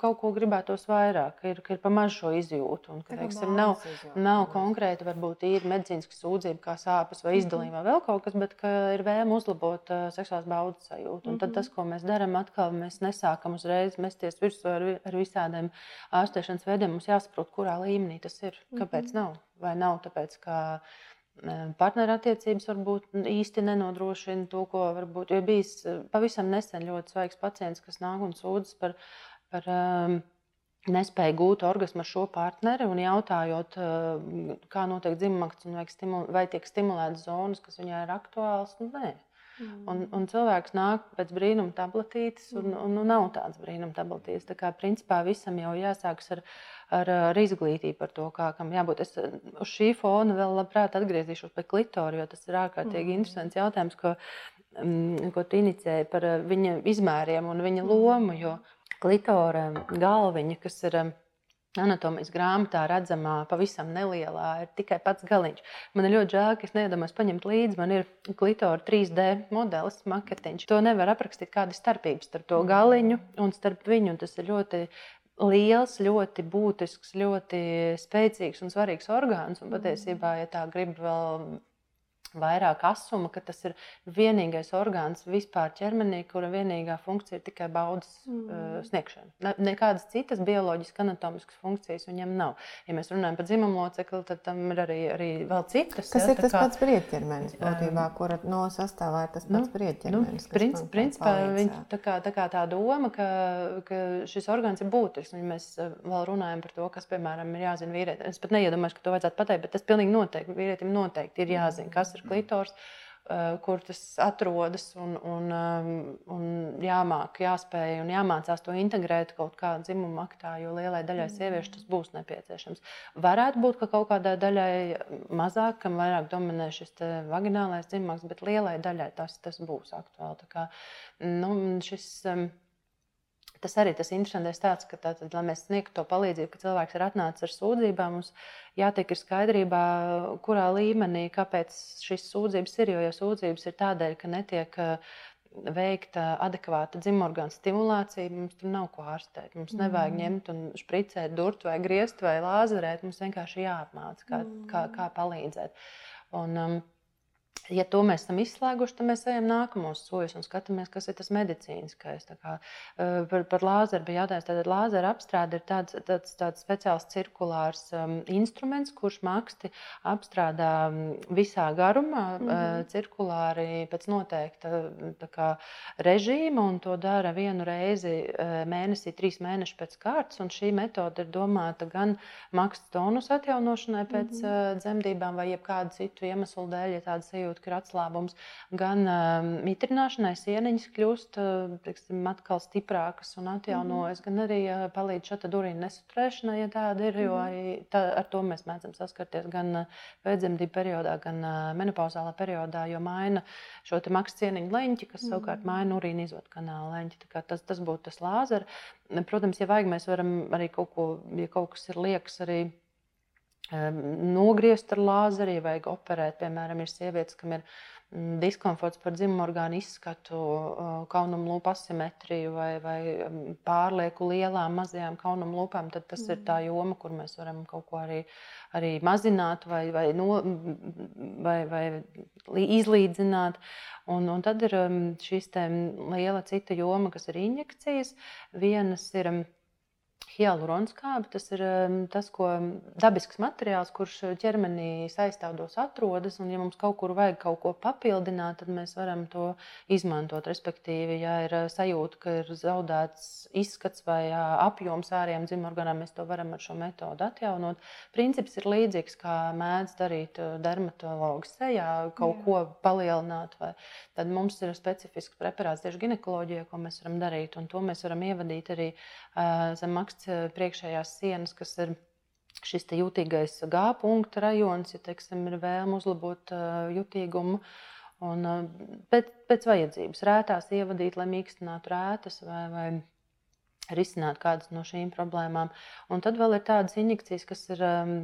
kaut ko gribētos vairāk, ka ir, ka ir pamazs šo izjūtu. Un, ka, teiksim, nav, nav konkrēti, varbūt ir medicīniska sūdzība, kā sāpes vai mhm. izdalījuma vai vēl kaut kas, bet ir vēlme uzlabot uh, seksuālās baudas sajūtu. Un mm -hmm. tad tas, ko mēs darām, atkal mēs nesākam uzreiz mesties virsū ar, ar visādiem ārstēšanas veidiem. Mums jāsaprot, kurā līmenī tas ir, kāpēc mm -hmm. nav vai nav tāpēc, ka partnerattiecības varbūt īsti nenodrošina to, ko varbūt. Jo bijis pavisam nesen ļoti svaigs pacients, kas nāk un sūdzas par, par um, nespēju gūt orgasmu ar šo partneri un jautājot, kā notiek dzimumakts un stimul, vai tiek stimulētas zonas, kas viņai ir aktuāls. Nu, nē. Mm. Un, un cilvēks nāk pēc brīnuma tabletītes, un, un, un nav tādas brīnuma tabletītes. Tā kā principā visam jau jāsākas ar, ar, ar izglītību par to, kā kam jābūt. Es uz šī fona vēl labprāt atgriezīšos pie klitora, jo tas ir ārkārtīgi mm. interesants jautājums, ko, mm, ko tu inicēji par viņa izmēriem un viņa lomu. Jo klitora galviņa, kas ir anatomijas grāmatā redzamā, pavisam nelielā, ir tikai pats galiņš. Man ir ļoti žēl, ka es neiedomājos paņemt līdzi. Man ir klitora 3D modelis, maketiņš. To nevar aprakstīt, kāda ir starpība starp to galiņu un starp viņu. Un tas ir ļoti liels, ļoti būtisks, ļoti spēcīgs un svarīgs orgāns. Un patiesībā, ja tā grib vēl vairāk asuma, ka tas ir vienīgais orgāns vispār ķermenī, kura vienīgā funkcija ir tikai baudas mm. uh, sniegšana. Ne, nekādas citas bioloģiskas, anatomiskas funkcijas viņam nav. Ja mēs runājam par dzimumu locekli, tad tam ir arī, arī vēl citas. Kas ja, ir tas kā, pats priekšķermenis, būtībā, um, kura no sastāvā ir tas pats nu, priekšķermenis? Nu, princi, principā viņš tā kā, tā kā tā doma, ka, ka šis orgāns ir būtisks, un mēs vēl runājam par to, kas, piemēram, ir jāzina vīrietim. Es pat neiedomājos, ka to vajadzētu pateikt, bet tas pilnīgi noteikti vīrietim noteikti ir jāzina, kas ir klitors, eh, kur tas atrodas, un, un, um, un jāmāk, jāspēj un jāmācās to integrēt kaut kādā dzimuma aktā, jo lielai daļai sieviešu tas būs nepieciešams. Varētu būt, ka kaut kādai daļai mazāk, kam vairāk dominē šis vaginālais dzimums, bet lielai daļai tas, tas būs aktuāli. Tā kā, nu, šis, um, Tas arī tas interesantais tāds, ka tātad, lai mēs sniegtu to palīdzību, ka cilvēks ir atnācis ar sūdzībām, mums jātiek ir skaidrībā, kurā līmenī, kāpēc šīs sūdzības ir. Jo, ja sūdzības ir tādēļ, ka netiek veikta adekvāta dzimorgāna stimulācija, mums tur nav ko ārstēt. Mums mm. nevajag ņemt un spricēt, durt vai griezt vai lāzerēt. Mums vienkārši jāapmāca, kā, mm. kā, kā palīdzēt. Un, um, Ja to mēs esam izslēguši, tad mēs ejam nākamos soļus un skatāmies, kas ir tas medicīniskais. Kā, uh, par, par lāzeru bija jautājums. Tātad lāzera apstrāde ir tāds, tāds, tāds speciāls cirkulārs um, instruments, kurš maksti apstrādā um, visā garumā, mm -hmm. uh, cirkulāri pēc noteikta kā, režīma, un to dara vienu reizi uh, mēnesī, trīs mēnešus pēc kārtas. Šī metode ir domāta gan maksta tonus atjaunošanai pēc mm -hmm. uh, dzemdībām vai jebkādu citu iemeslu dēļ, ja tāda sajūta sajūta, ka ir atslābums. Gan uh, mitrināšanai sieniņas kļūst uh, teiksim, atkal stiprākas un atjaunojas, mm -hmm. gan arī uh, palīdz šāda urīna nesaturēšanai, ja tāda ir. Jo mhm. arī tā, ar to mēs mēdzam saskarties gan uh, pēcdzemdību periodā, gan uh, menopauzālā periodā, jo maina šo maksu cieniņu leņķi, kas mm -hmm. savukārt maina urīna izvadu kanāla leņķi. Tas, tas būtu tas lāzers. Protams, ja vajag, mēs varam arī kaut ko, ja kaut kas ir liekas, arī nogriezt ar lāzeri, vajag operēt. Piemēram, ir sievietes, kam ir mm, diskomforts par dzimumu orgānu izskatu, kaunumu lūpu asimetriju vai, vai pārlieku lielām, mazajām kaunumu lūpām, tad tas mm. ir tā joma, kur mēs varam kaut ko arī, arī mazināt vai, vai, no, vai, vai izlīdzināt. Un, un tad ir šīs liela cita joma, kas ir injekcijas. Vienas ir Hialuronskābe tas ir tas, ko dabisks materiāls, kurš ķermenī saistāvdos atrodas. Un, ja mums kaut kur vajag kaut ko papildināt, tad mēs varam to izmantot. Respektīvi, ja ir sajūta, ka ir zaudēts izskats vai apjoms ārējiem dzimorganām, mēs to varam ar šo metodu atjaunot. Princips ir līdzīgs, kā mēdz darīt dermatologs sejā, kaut Jā. ko palielināt. Vai, tad mums ir specifisks preparāts tieši ginekoloģijā, ko mēs varam darīt. Un to mēs varam ievadīt arī uh, zem maksta Eh, priekšējās sienas, kas ir šis jutīgais gāpunkta rajons, ja teiksim, ir vēlme uzlabot uh, jutīgumu. Un, uh, pēc, pēc vajadzības rētās ievadīt, lai mīkstinātu rētas vai, vai risināt kādas no šīm problēmām. Un tad vēl ir tādas injekcijas, kas ir um,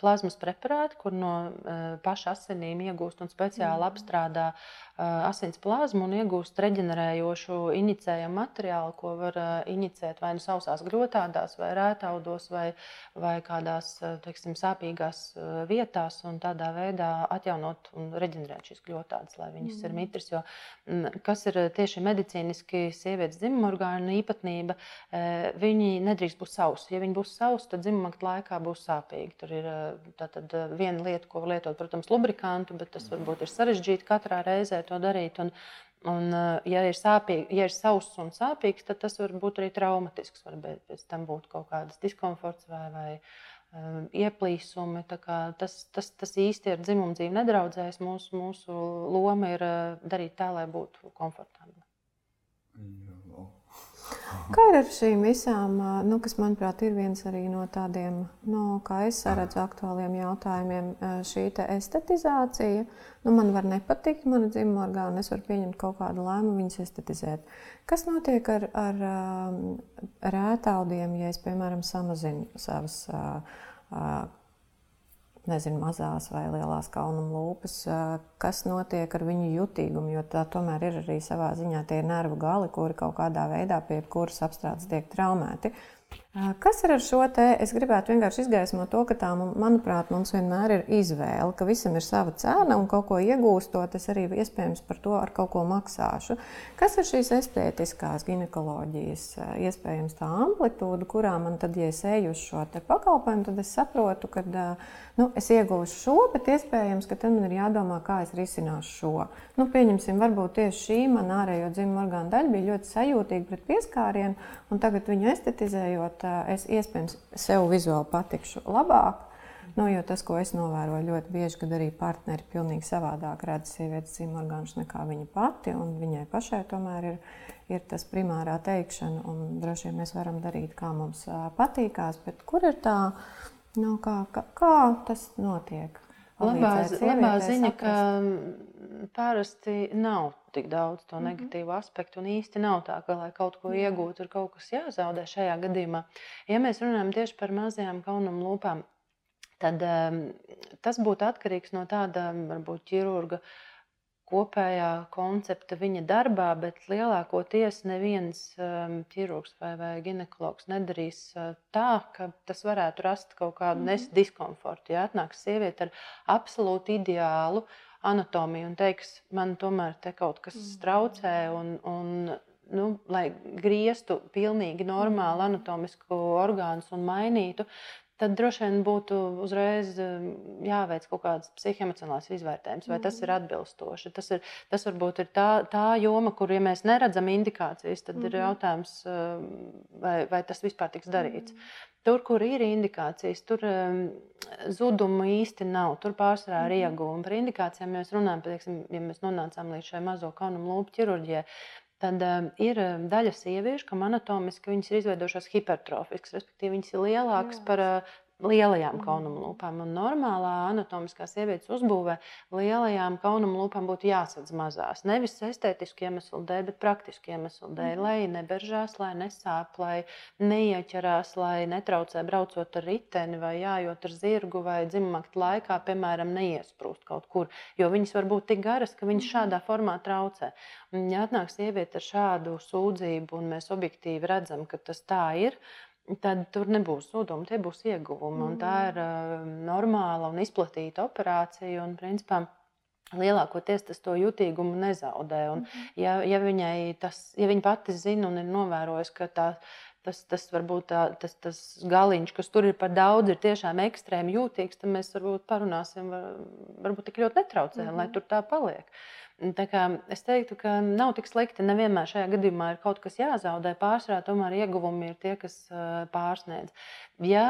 plazmas preparāti, kur no uh, paša asinīm iegūst un speciāli mm. apstrādā uh, asins plazmu un iegūst reģenerējošu inicējumu materiālu, ko var uh, inicēt vai nu sausās grotādās, vai rētaudos, vai, vai kādās uh, teiksim, sāpīgās uh, vietās, un tādā veidā atjaunot un reģenerēt šīs grotādas, lai viņas mm. ir mitras. Jo, mm, kas ir tieši medicīniski sievietes dzimumorgānu īpatnība, viņi nedrīkst būt sausi. Ja viņi būs sausi, tad dzimumakta laikā būs sāpīgi. Tur ir tātad, viena lieta, ko lietot, protams, lubrikantu, bet tas varbūt ir sarežģīti katrā reizē to darīt. Un, Un, ja ir, sāpīgi, ja ir sauss un sāpīgs, tad tas var būt arī traumatisks. Varbūt pēc tam būtu kaut kādas diskomforts vai, vai uh, ieplīsumi. Tas, tas, tas īsti ir dzimuma dzīve nedraudzējis. Mūsu, mūsu loma ir darīt tā, lai būtu komfortabli. Jā. Kā ir ar šīm visām, nu, kas, manuprāt, ir viens no tādiem, nu, kā es redzu, aktuāliem jautājumiem, šī estetizācija. Nu, man var nepatikt, mana dzimuma orgāna, es varu pieņemt kaut kādu lēmumu, viņas estetizēt. Kas notiek ar, ar rētaudiem, ja es, piemēram, samazinu savas nezinu, mazās vai lielās kaunuma lūpas, kas notiek ar viņu jutīgumu, jo tā tomēr ir arī savā ziņā tie nervu gali, kuri kaut kādā veidā pie kuras apstrādes tiek traumēti. Kas ir ar šo te? Es gribētu vienkārši izgaismot to, ka tā, manuprāt, mums vienmēr ir izvēle, ka visam ir sava cena un kaut ko iegūstot, es arī iespējams par to ar kaut ko maksāšu. Kas ir šīs estētiskās ginekoloģijas, iespējams tā amplitūda, kurā man tad, ja es eju uz šo pakalpojumu, tad es saprotu, ka nu, es iegūšu šo, bet iespējams, ka tad man ir jādomā, kā es risināšu šo. Nu, pieņemsim, varbūt tieši šī man ārējo dzimumu orgānu daļa bija ļoti sajūtīga pret pieskārienu, un tagad viņu estetizējot es iespējams sev vizuāli patikšu labāk. Nu, jo tas, ko es novēroju ļoti bieži, kad arī partneri pilnīgi savādāk redz sievietes dzīves orgānus nekā viņa pati, un viņai pašai tomēr ir, ir tas primārā teikšana, un droši vien mēs varam darīt, kā mums patīkās, bet kur ir tā, nu, kā, kā, kā tas notiek? Labā, labā ziņa, ka parasti nav tik daudz to Mhm. negatīvu aspektu, un īsti nav tā, ka, lai kaut ko iegūtu, ir kaut kas jāzaudē šajā gadījumā. Ja mēs runājam tieši par mazajām kaunam lūpām, tad um, tas būtu atkarīgs no tāda varbūt ķirurga kopējā koncepta viņa darbā, bet lielākoties neviens um, ķirurgs vai, vai ginekologs nedarīs uh, tā, ka tas varētu rast kaut kādu Mhm. nes diskomfortu. Ja atnāks sieviete ar absolūti ideālu anatomiju un teiks, man tomēr te kaut kas Mhm. traucē, un, un nu, lai grieztu pilnīgi normālu anatomisku orgānu un mainītu, tad droši vien būtu uzreiz um, jāveic kaut kāds psihoemocionāls izvērtējums, vai tas ir atbilstoši. Tas, ir, tas varbūt ir tā, tā joma, kur, ja mēs neredzam indikācijas, tad ir Mhm. jautājums, um, vai, vai tas vispār tiks darīts. Tur, kur ir indikācijas, tur um, zudumu īsti nav. Tur pārsvarā ir ieguvumi. Par indikācijām mēs runājam, teiksim, ja mēs nonācām līdz šai mazo kaunumu lūpu ķirurģijai. Tad um, ir um, daļa sieviešu, kam anatomiski viņas ir izveidojušās hipertrofiskas, respektīvi viņas ir lielākas par uh, lielajām Mhm. kaunumu lūpām. Un normālā anatomiskā sievietes uzbūvē lielajām kaunumu lūpām būtu jāsadz mazās. Nevis estētisku iemeslu dēļ, bet praktisku iemeslu dēļ, Mhm. lai neberžās, lai nesāp, lai neieķerās, lai netraucē braucot ar riteni vai jājot ar zirgu vai dzimumakta laikā, piemēram, neiesprūst kaut kur. Jo viņas var būt tik garas, ka viņas šādā formā traucē. Un, ja atnāk sieviete ar šādu sūdzību, un mēs objektīvi redzam, ka tas tā ir, tad tur nebūs zudumi, tie būs ieguvumi. Un tā ir uh, normāla un izplatīta operācija. Un, principā, Lielākoties tas to jutīgumu nezaudē. Un, ja, ja, viņai tas, ja viņa pati zina un ir novērojusi, ka tā, tas, tas, varbūt tā, tas, tas galiņš, kas tur ir par daudz, ir tiešām ekstrēmi jūtīgs, tad mēs varbūt parunāsim, var, varbūt tik ļoti netraucējam, mm -hmm. lai tur tā paliek. Kā es teiktu, ka nav tik slikti. Nevienmēr šajā gadījumā ir kaut kas jāzaudē. Pārsvarā tomēr ieguvumi ir tie, kas pārsniedz. Ja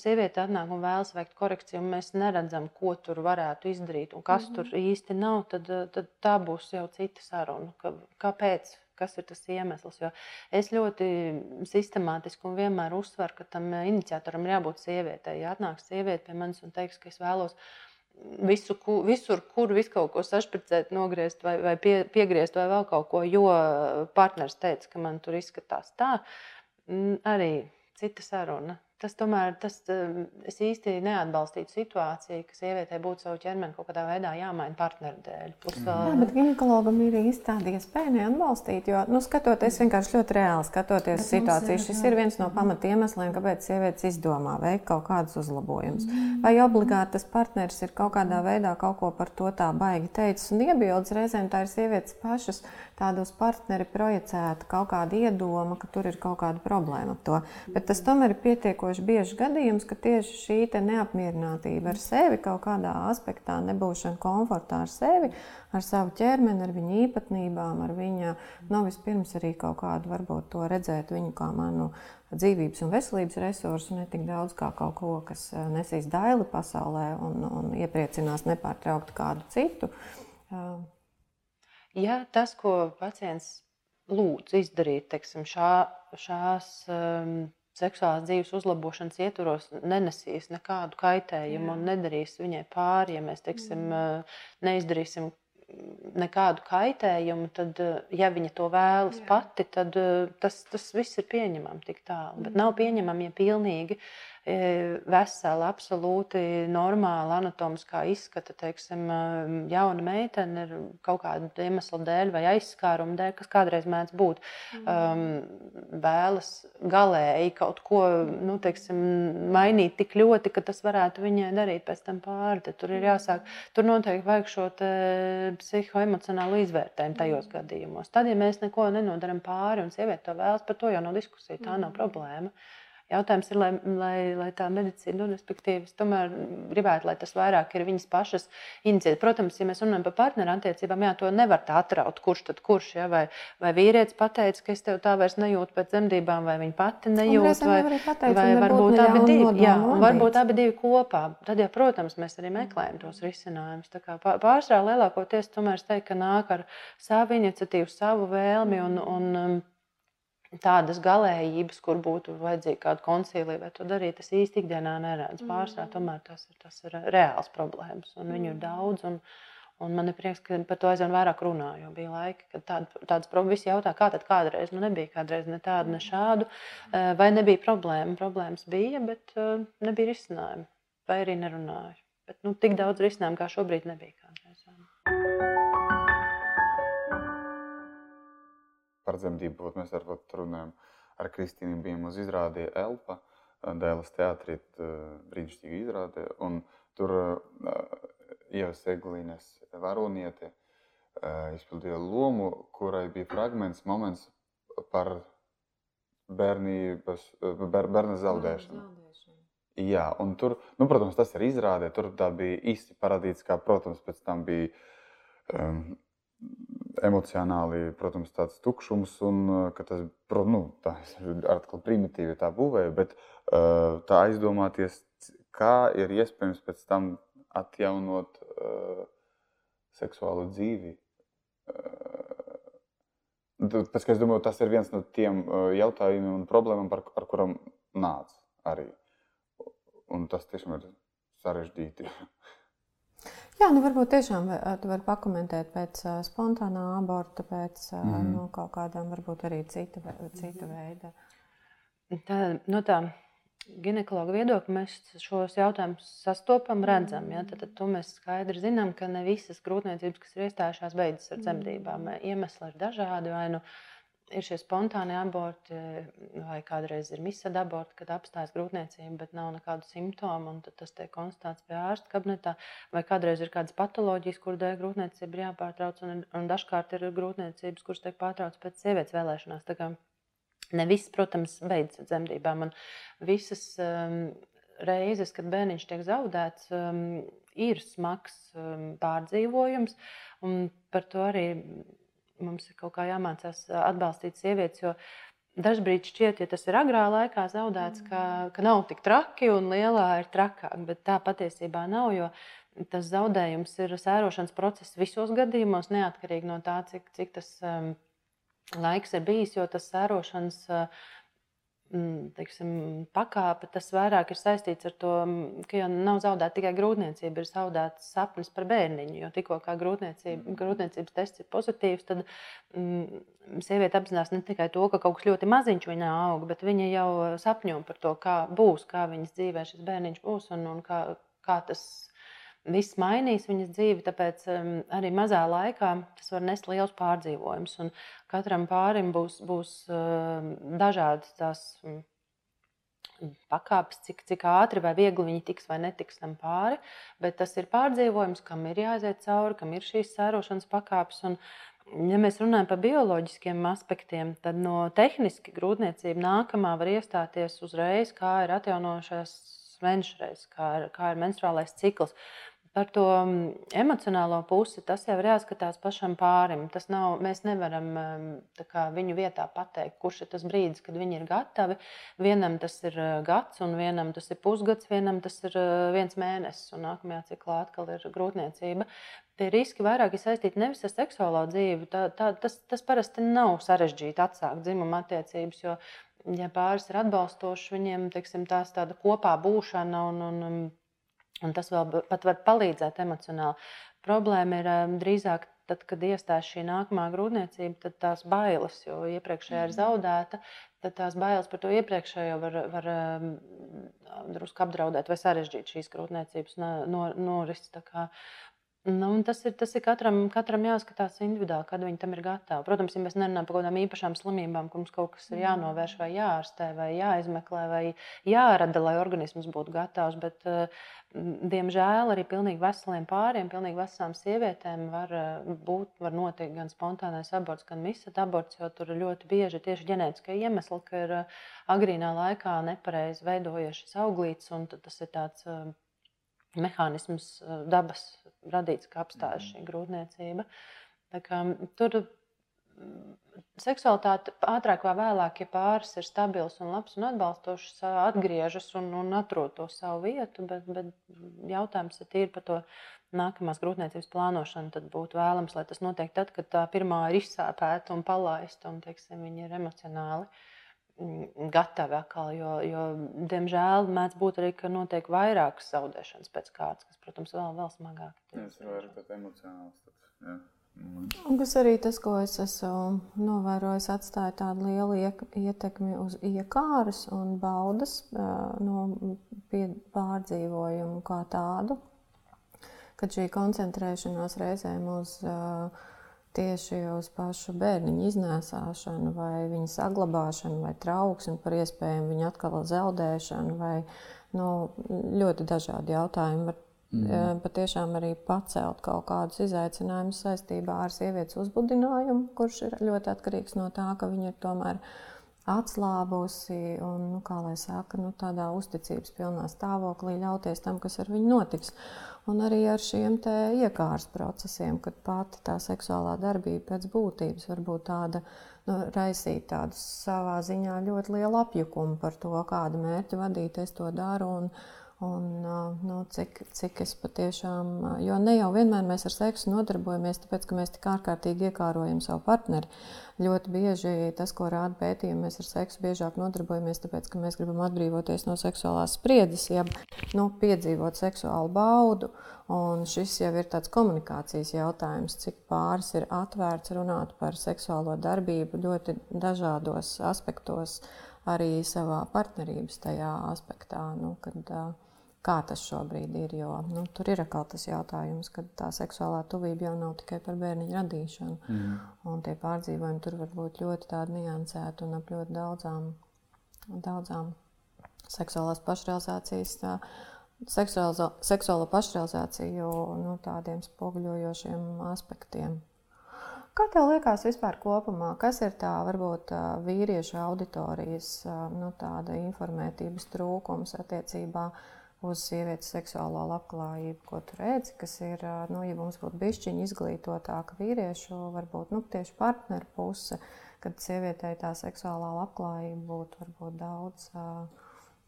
sieviete atnāk un vēlas veikt korekciju, un mēs neredzam, ko tur varētu izdarīt un kas mm -hmm. tur īsti nav, tad, tad tā būs jau cita saruna. Ka, kāpēc? Kas ir tas iemesls? Jo es ļoti sistemātiski un vienmēr uzsveru, ka tam iniciatoram ir jābūt sievietei. Ja atnāks sieviete pie manis un teiks, ka es vēlos visu, visur, kur visu kaut ko sašpricēt, nogriezt vai, vai pie, piegriezt vai vēl kaut ko, jo partneris teica, ka man tur izskatās tā, arī cita saruna. Tas tomēr tas, es īsti neatbalstītu situāciju, ka sievietei būtu savu ķermeni kaut kādā veidā jāmaina partneru dēļ. Plus, Jā, bet ginekologam ir īsti tāda iespēja neatbalstīt. Jo, nu, skatoties vienkārši ļoti reāli, skatoties bet situāciju, ir, šis jā. ir viens no pamatiemesliem, kāpēc sievietes izdomā veikt kaut kādus uzlabojumus. Mm. Vai obligāti tas partneris ir kaut kādā veidā kaut ko par to tā baigi teicis un iebildes reizēm tā ir sievietes pašas tādu uz partneri projicēta kaut kāda iedoma, ka tur ir kaut kāda problēma ar to. Bet tas tomēr ir pietiekoši bieži gadījums, ka tieši šī neapmierinātība ar sevi kaut kādā aspektā, nebūšana komfortā ar sevi, ar savu ķermeni, ar viņa īpatnībām, ar viņa, nu, vispirms arī kaut kādu, varbūt to redzēt viņu kā manu dzīvības un veselības resursu, ne tik daudz kā kaut ko, kas nesīs daili pasaulē un, un iepriecinās nepārtraukti kādu citu. Ja tas, ko pacients lūdz izdarīt, teiksim, šā, šās um, seksuālās dzīves uzlabošanas ietvaros, nenesīs nekādu kaitējumu Jā. un nedarīs viņai pāri, ja mēs teiksim, mm. neizdarīsim nekādu kaitējumu, tad, ja viņa to vēlas Jā. pati, tad tas, tas viss ir pieņemami tik tālu. Bet nav pieņemami, ja pilnīgi vesela, absolūti normāla anatomiskā izskata, teiksim, jauna meitene ir kaut kāda iemesla dēļ vai aizskāruma dēļ, kas kādreiz mēdz būt, um, vēlas galēji kaut ko nu, teiksim, mainīt tik ļoti, ka tas varētu viņai darīt pēc tam pāri. Tad tur ir jāsāk, tur noteikti vajag šo psihoemocionālu izvērtējumu tajos gadījumos. Tad, ja mēs neko nenodaram pāri un sieviete to vēlas, par to jau nav diskusija, tā nav problēma. Jautājums ir, lai, lai, lai tā medicīna, nu, respektīvi, es tomēr gribētu, lai tas vairāk ir viņas pašas iniciatīva. Protams, ja mēs runājam par partneru attiecībām, jā, to nevar tā atraut, kurš tad kurš, ja? vai, vai vīrietis pateica, ka es tev tā vairs nejūtu pēc dzemdībām, vai viņa pati nejūt, vai, pateicu, vai varbūt abi divi, jā, varbūt abi divi kopā. Tad, jā, protams, mēs arī meklējam tos risinājumus. Tā kā pārsvarā lielākoties tomēr es teiktu, ka nāk ar savu iniciatīvu, savu vēlmi un, un tādas galējības, kur būtu vajadzīga kāda koncīlija vai to darīt, es īsti ikdienā neredzu. Pārsvarā tomēr tas ir, tas ir reāls problēmas, un viņu ir daudz. Un, Un man ir prieks, ka par to aizvien vairāk runā. Jo bija laiki, kad tād, tādas problēmas visi jautā, kā tad kādreiz. Nu, nebija kādreiz ne tādu, ne šādu. Vai nebija problēma? Problēmas bija, bet nebija risinājumu. Vai arī nerunāju. Bet nu, tik daudz risinājumu kā šobrīd nebija kādreiz. Par dzemdību mēs ar runājam. Ar Kristīnu bijām uz izrādi Elpa, Dēlas teātrī, brīnišķīgi izrāde. Un tur uh, Ievas Eglīnes varoniete izpildīja lomu, kurai bija fragments, moments par bērnības, ber, bērna zaudēšanu. Jā, un tur, nu, protams, tas ir izrādē. Tur tā bija īsti parādīts, kā, protams, pēc tam bija um, emocionāli, protams, tāds tukšums, un ka tas, nu, tā atkal primitīvi tā būvēja, bet uh, tā aizdomāties, kā ir iespējams pēc tam atjaunot uh, seksuālu dzīvi. Uh, pēc, es domāju, tas ir viens no tiem uh, jautājumiem un problēmām, par, ar kurām nāc arī. Un tas tiešām ir sarežģīti. [laughs] Jā, nu varbūt tiešām tu vari pakomentēt pēc uh, spontānā aborta, pēc uh, mm nu, kaut kādām varbūt arī cita, cita veida. Tā, no tā ginekologa viedokļa mēs šos jautājumus sastopam, redzam. Ja? Tad, tad to mēs skaidri zinām, ka ne visas grūtniecības, kas ir iestājušās, beidzas ar dzemdībām. Iemesli ir dažādi. Vai nu ir šie spontāni aborti, vai kādreiz ir misada aborti, kad apstājas grūtniecība, bet nav nekādu simptomu, un tas tiek konstatēts pie ārsta kabinetā, vai kādreiz ir kādas patoloģijas, kur dēļ grūtniecība ir jāpārtrauc, un, un dažkārt ir grūtniecības, kuras tiek pārtrauktas pēc sievietes vēlēšanās. Ne viss, protams, beidzas dzemdībām. Un visas um, reizes, kad bērniņš tiek zaudēts, um, ir smags um, pārdzīvojums. Par to arī mums ir kaut kā jāmācās atbalstīt sievietes. Jo dažkārt šķiet, ja tas ir agrā laikā zaudēts, ka, ka nav tik traki un lielā ir trakāk. Bet tā patiesībā nav. Jo tas zaudējums ir sērošanas process visos gadījumos, neatkarīgi no tā, cik, cik tas um, laiks ir bijis, jo tas sērošanas mm, teiksim, pakāpe, tas vairāk ir saistīts ar to, ka jau nav zaudēta tikai grūtniecība, ir zaudēts sapnis par bērniņu. Jo tikko kā grūtniecība, grūtniecības tests ir pozitīvs, tad mm, sieviete apzinās ne tikai to, ka kaut kas ļoti maziņš viņā aug, bet viņa jau sapņo par to, kā būs, kā viņas dzīvē šis bērniņš būs un, un kā, kā tas viss mainīs viņas dzīvi, tāpēc um, arī mazā laikā tas var nest liels pārdzīvojums. Un katram pārim būs, būs uh, dažādas tās um, pakāpes, cik, cik ātri vai viegli viņi tiks vai netiks tam pāri. Bet tas ir pārdzīvojums, kam ir jāiziet cauri, kam ir šīs sērošanas pakāpes. Un, Ja mēs runājam par bioloģiskiem aspektiem, tad no tehniski grūtniecība nākamā var iestāties uzreiz, kā ir atjaunojušās menstruācijas, kā, ir, kā ir menstruālais cikls. Par to mm, emocionālo pusi tas jau ir jāskatās pašam pārim. Tas nav, mēs nevaram mm, kā, viņu vietā pateikt, kurš ir tas brīdis, kad viņi ir gatavi. Vienam tas ir eh, gads, un vienam tas ir pusgads, vienam tas ir eh, viens mēnesis, un nākamajā ciklā atkal ir grūtniecība. Tie riski vairāk ir saistīti nevis ar seksuālo dzīvi. Tā, tā, tas, tas parasti nav sarežģīti atsākt dzimuma attiecības, jo, ja pāris ir atbalstošs, viņiem teiksim, tās tāda kopā būšana un, un Un tas vēl pat var palīdzēt emocionāli. Problēma ir um, drīzāk tad, kad iestājas šī nākamā grūtniecība, tad tās bailes, jo iepriekšējā ir mhm. zaudēta, tad tās bailes par to iepriekšējo var, var um, drusku apdraudēt vai sarežģīt šīs grūtniecības norises. No, Nu, tas ir, tas ir katram, katram jāskatās individuāli, kad viņi tam ir gatavi. Protams, ja mēs nerunājam par kaut kādām īpašām slimībām, kur mums kaut kas ir jānovērš, vai jāārstē, vai jāizmeklē, vai jārada, lai organisms būtu gatavs. Bet, diemžēl, arī pilnīgi veseliem pāriem, pilnīgi veselām sievietēm var būt, var notikt gan spontānais aborts, gan misata aborts, jo tur ļoti bieži ir tieši ģenētiskie iemesli, ka ir agrīnā laikā nepareizi veidojies šis auglīts, un tas ir tāds mehānisms eh, dabas radīts, kā apstājas šī grūtniecība. Kā, tur mm, seksualitāte ātrāk vai vēlāk, ja pāris ir stabils un labs un atbalstošs, atgriežas un, un atrod to savu vietu. Bet, bet jautājums ir tīri par to nākamās grūtniecības plānošanu. Tad būtu vēlams, lai tas notiek tad, kad tā pirmā ir izsāpēta un palaista un teiksim, viņa ir emocionāli mm, gatavi atkal. Jo, jo diemžēl, mēdz būt arī, ka notiek vairākas zaudēšanas pēc kārtas, kas, protams, vēl, vēl smagāk. Tas ir vairāk tāds emocionāls. Tāds, jā. Un kas arī tas, ko es esmu novērojis, atstāja tādu lielu ietekmi uz iekāras un baudas no pārdzīvojumu kā tādu. Kad šī koncentrēšanās reizēm uz tieši uz pašu bērniņu iznēsāšanu, vai viņa saglabāšanu, vai trauksmi par iespējamu viņa atkal zaudēšanu, vai nu, ļoti dažādi jautājumi var Mm. Patiešām arī pacelt kaut kādus izaicinājumus saistībā ar sievietes uzbudinājumu, kurš ir ļoti atkarīgs no tā, ka viņa ir tomēr atslābusi un, nu, kā lai saka, nu, tādā uzticības pilnā stāvoklī ļauties tam, kas ar viņu notiks. Un arī ar šiem iekārtas procesiem, kad pati tā seksuālā darbība pēc būtības var būt tāda, nu, raisīt tādu savā ziņā ļoti lielu apjukumu par to, kādu mērķu vadīt es to daru. Un, Un, nu, cik, cik es patiešām, jo ne jau vienmēr mēs ar seksu nodarbojamies, tāpēc ka mēs tik ārkārtīgi iekārojam savu partneri. Ļoti bieži tas, ko rāda pētījumi, mēs ar seksu biežāk nodarbojamies, tāpēc ka mēs gribam atbrīvoties no seksuālās spriedzes, jeb nu, piedzīvot seksuālu baudu. Un šis jau ir tāds komunikācijas jautājums, cik pāris ir atvērts runāt par seksuālo darbību ļoti dažādos aspektos, arī savā partnerības tajā aspektā. Nu, kad, uh, kā tas šobrīd ir. Jo nu, tur ir atkal tas jautājums, ka tā seksuālā tuvība jau nav tikai par bērnu radīšanu. Mm. Un tie pārdzīvojumi tur var būt ļoti niansēti un ap ļoti daudzām, daudzām seksuālās pašrealizācijas. Tā, seksuālo, seksuālo pašrealizāciju nu, tādiem spoguļojošiem aspektiem. Kā tev liekas vispār kopumā, kas ir tā varbūt vīriešu auditorijas nu, informētības trūkums attiecībā uz uz sievietes seksuālo labklājību, ko tu redzi, kas ir, nu, ja mums būtu bišķiņa izglītotāka vīriešu, varbūt nu, tieši partneru puse, kad sievietei tā seksuālā labklājība būtu varbūt daudz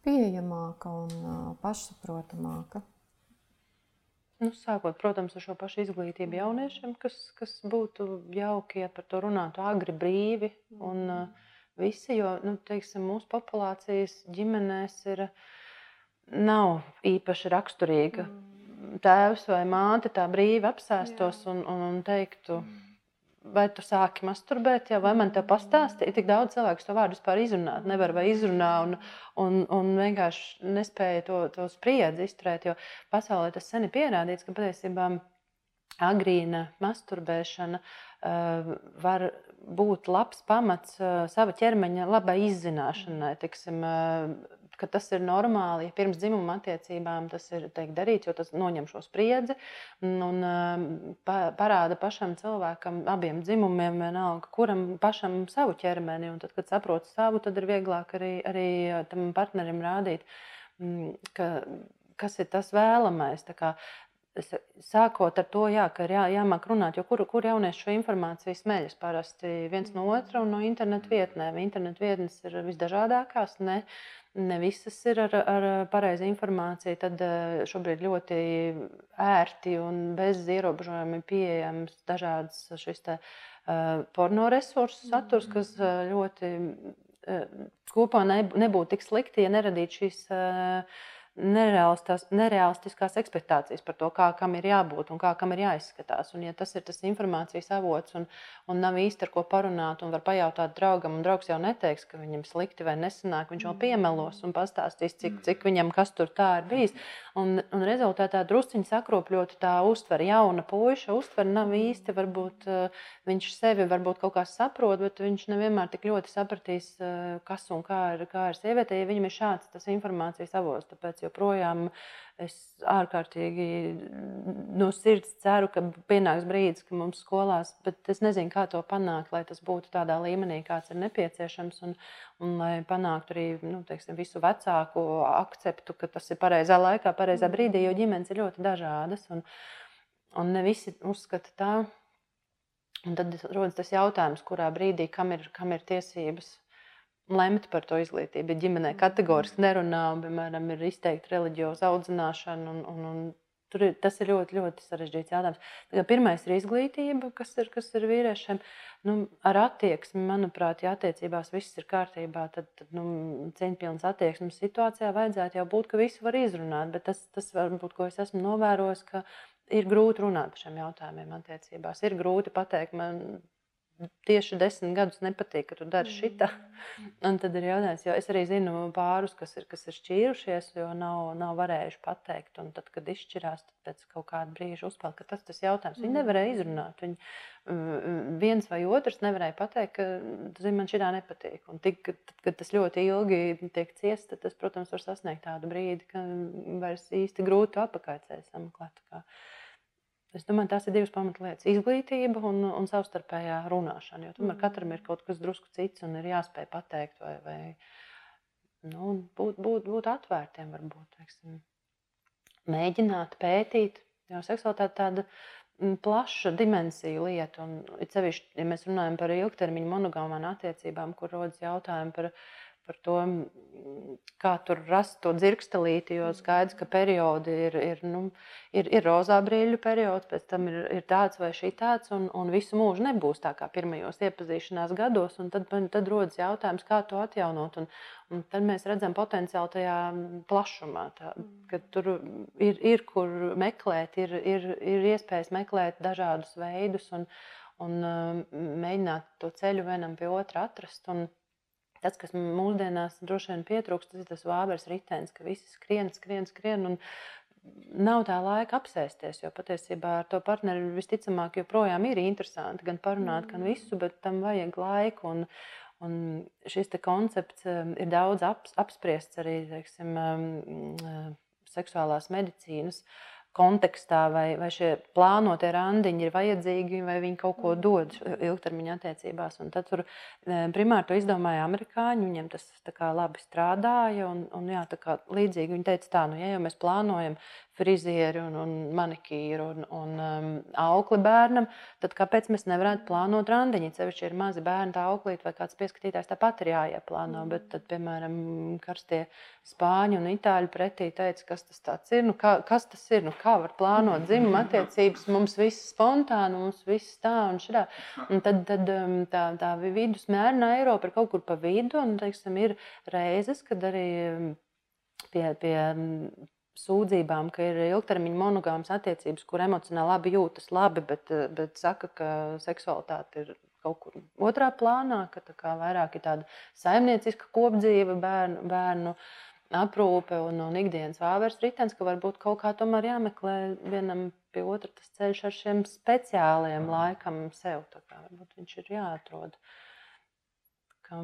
pieejamāka un pašsaprotamāka. Nu, sākot, protams, ar šo pašu izglītību jauniešiem, kas, kas būtu jauki, ja par to runātu agri, brīvi. Un, uh, visi, jo nu, teiksim, mūsu populācijas ģimenēs ir uh, nav īpaši raksturīga. Mm. Tēvs vai māte tā brīvi apsēstos un, un, un teiktu, vai tu sāki masturbēt, jau, vai man te pastāstīja. Tik daudz cilvēku to vārdu vispār izrunāt, nevar vai izrunā un, un, un vienkārši nespēja to, to spriedzi izturēt. Jo pasaulē tas sen ir pierādīts, ka patiesībā agrīna masturbēšana uh, var būt labs pamats uh, sava ķermeņa labai izzināšanai. Tiksim, uh, ka tas ir normāli. Ja pirms dzimuma attiecībām tas ir teikt, darīts, jo tas noņem šo spriedzi un um, pa, parāda pašam cilvēkam, abiem dzimumiem, vienalga, kuram pašam savu ķermeni. Un tad, kad saprot savu, tad ir vieglāk arī, arī tam partnerim rādīt, mm, ka, kas ir tas vēlamais. Sākot ar to, jā, ka ir jā, jāmāk runāt, jo kur, kur jaunieši šo informāciju smeļas parasti viens no otra un no internetu vietnēm. Internetu vietnes ir visdažādākās. Ne, ne visas ir ar, ar pareizu informāciju, tad eh, šobrīd ļoti ērti un bez ierobežojumiem pieejams dažādas šis te, uh, porno resursu saturs, kas uh, ļoti uh, kopā nebūtu tik slikti, ja neradītu šīs uh, nereālistiskās expectācijas par to, kā kam ir jābūt un kā kam ir jāizskatās. Un, ja tas ir tas informācijas avots un, un nav īsti ar ko parunāt, un var pajautāt draugam, un draugs jau neteiks, ka viņam slikti vai nesanāk, viņš vēl piemelos un pastāstīs, cik, cik viņam kas tur tā ir bijis. Un, un rezultātā drusciņi sakropļot tā uztvere, jauna puika uztvere nav īsti, varbūt uh, viņš sevi varbūt kaut kā saprot, bet viņš nevienmēr tik ļoti sapratīs, uh, kas un kā ir, kā ir sieviete, ja viņam ir šāds tas informācijas avots. Tāpēc joprojām es ārkārtīgi no sirds ceru, ka pienāks brīdis, ka mums skolās, bet es nezinu, kā to panākt, lai tas būtu tādā līmenī, kāds ir nepieciešams, un, un lai panāktu arī nu, teiksim, visu vecāku akceptu, ka tas ir pareizā laikā, pareizā brīdī, jo ģimenes ir ļoti dažādas, un, un ne visi uzskata tā. Un tad rodas tas jautājums, kurā brīdī kam ir, kam ir tiesības lemt par to izglītību. Ja ģimenē kategoriski nerunā, un, piemēram, ir izteikti reliģioza audzināšana, un, un, un tur ir, tas ir ļoti, ļoti sarežģīts jautājums. Pirmais ir izglītība, kas ir, kas ir vīriešiem. Nu, ar attieksmi, manuprāt, ja attiecībās viss ir kārtībā, tad, tad nu, cieņpilnas attieksmes situācijā vajadzētu jau būt, ka visu var izrunāt. Bet tas, tas varbūt, ko es esmu novērojis, ka ir grūti runāt par šiem jautājumiem attiecībās. Ir grūti pateikt, man tieši desmit gadus nepatīk, ka tu dari šitā. Mm. [laughs] Un tad ir jautājums, jo es arī zinu pārus, kas ir, kas ir šķīrušies, jo nav, nav varējuši pateikt. Un tad, kad izšķirās, tad pēc kaut kāda brīža uzpeld, ka tas tas jautājums. Viņi nevarēja izrunāt. Viņi mm, viens vai otrs nevarēja pateikt, ka zin, man šī tā nepatīk. Un tik, tad, kad tas ļoti ilgi tiek ciests, tad tas, protams, var sasniegt tādu brīdi, ka vairs īsti grūti apakaicēji sameklēt. Es domāju, tās ir divas pamatlietas - izglītība un, un savstarpējā runāšana. Jo tomēr katram ir kaut kas drusku cits un ir jāspēj pateikt, vai, vai nu, būt, būt, būt atvērtiem, varbūt teiksim, mēģināt pētīt. Jo seksualitāte tāda mm, plaša dimensija lieta, un it sevišķi, ja mēs runājam par ilgtermiņa monogāmām attiecībām, kur rodas jautājumi par viņu par to, kā tur rast to dzirkstelīti. Jo skaidrs, ka periodi ir, ir, nu, ir, ir rozā brīļu periods, pēc tam ir, ir tāds vai šī tāds, un, un visu mūžu nebūs tā kā pirmajos iepazīšanās gados. Tad, tad rodas jautājums, kā to atjaunot. Un, un tad mēs redzam potenciāli tajā plašumā, tā, ka tur ir, ir kur meklēt, ir, ir, ir iespējas meklēt dažādus veidus un, un mēģināt to ceļu vienam pie otra atrast. Un, Tas, kas mūsdienās droši vien pietrūkst, tas ir tas vāveres ritenis, ka visi skrien, skrien, skrien. Un nav tā laika apsēsties, jo patiesībā ar to partneri visticamāk joprojām ir interesanti gan parunāt, gan visu, bet tam vajag laiku. Un, un šis koncepts um, ir daudz apspriests arī teiksim, um, uh, seksuālās medicīnas. Uh, kontekstā, vai, vai šie plānotie randiņi ir vajadzīgi, vai viņi kaut ko dod ilgtermiņa attiecībās. Un tad tur eh, primāri to izdomāja amerikāņi, viņiem tas labi strādāja. Un, un, jā, līdzīgi viņi teica, tā, nu, ja jau mēs plānojam frizieri un, un manikīru un, un um, aukli bērnam, tad kāpēc mēs nevarētu plānot randiņu? Cevišķi ir mazi bērni, tā auklīt vai kāds pieskatītājs tāpat ir jāieplāno. Mm. Bet tad, piemēram, karstie spāņi un itāļi pretī teica, kas tas ir, nu, kā, kas tas ir, nu, kā var plānot [laughs] dzimuma attiecības, mums viss spontāni, mums viss tā un šitā. Un tad, tad um, tā, tā vidusmērna Eiropa ir kaut kur pa vidu un, teiksim, ir reizes, kad arī um, pie, pie sūdzībām, ka ir ilgtermiņa monogāmas attiecības, kur emocionāli labi jūtas labi, bet, bet saka, ka seksualitāte ir kaut kur otrā plānā, ka tā vairāk ir tāda saimnieciska kopdzīve, bērnu, bērnu aprūpe un, un ikdienas vāveres ritens, ka varbūt kaut kā tomēr jāmeklē vienam pie otra tas ceļš ar šiem speciāliem laikam sev. Varbūt viņš ir jāatrod. Ka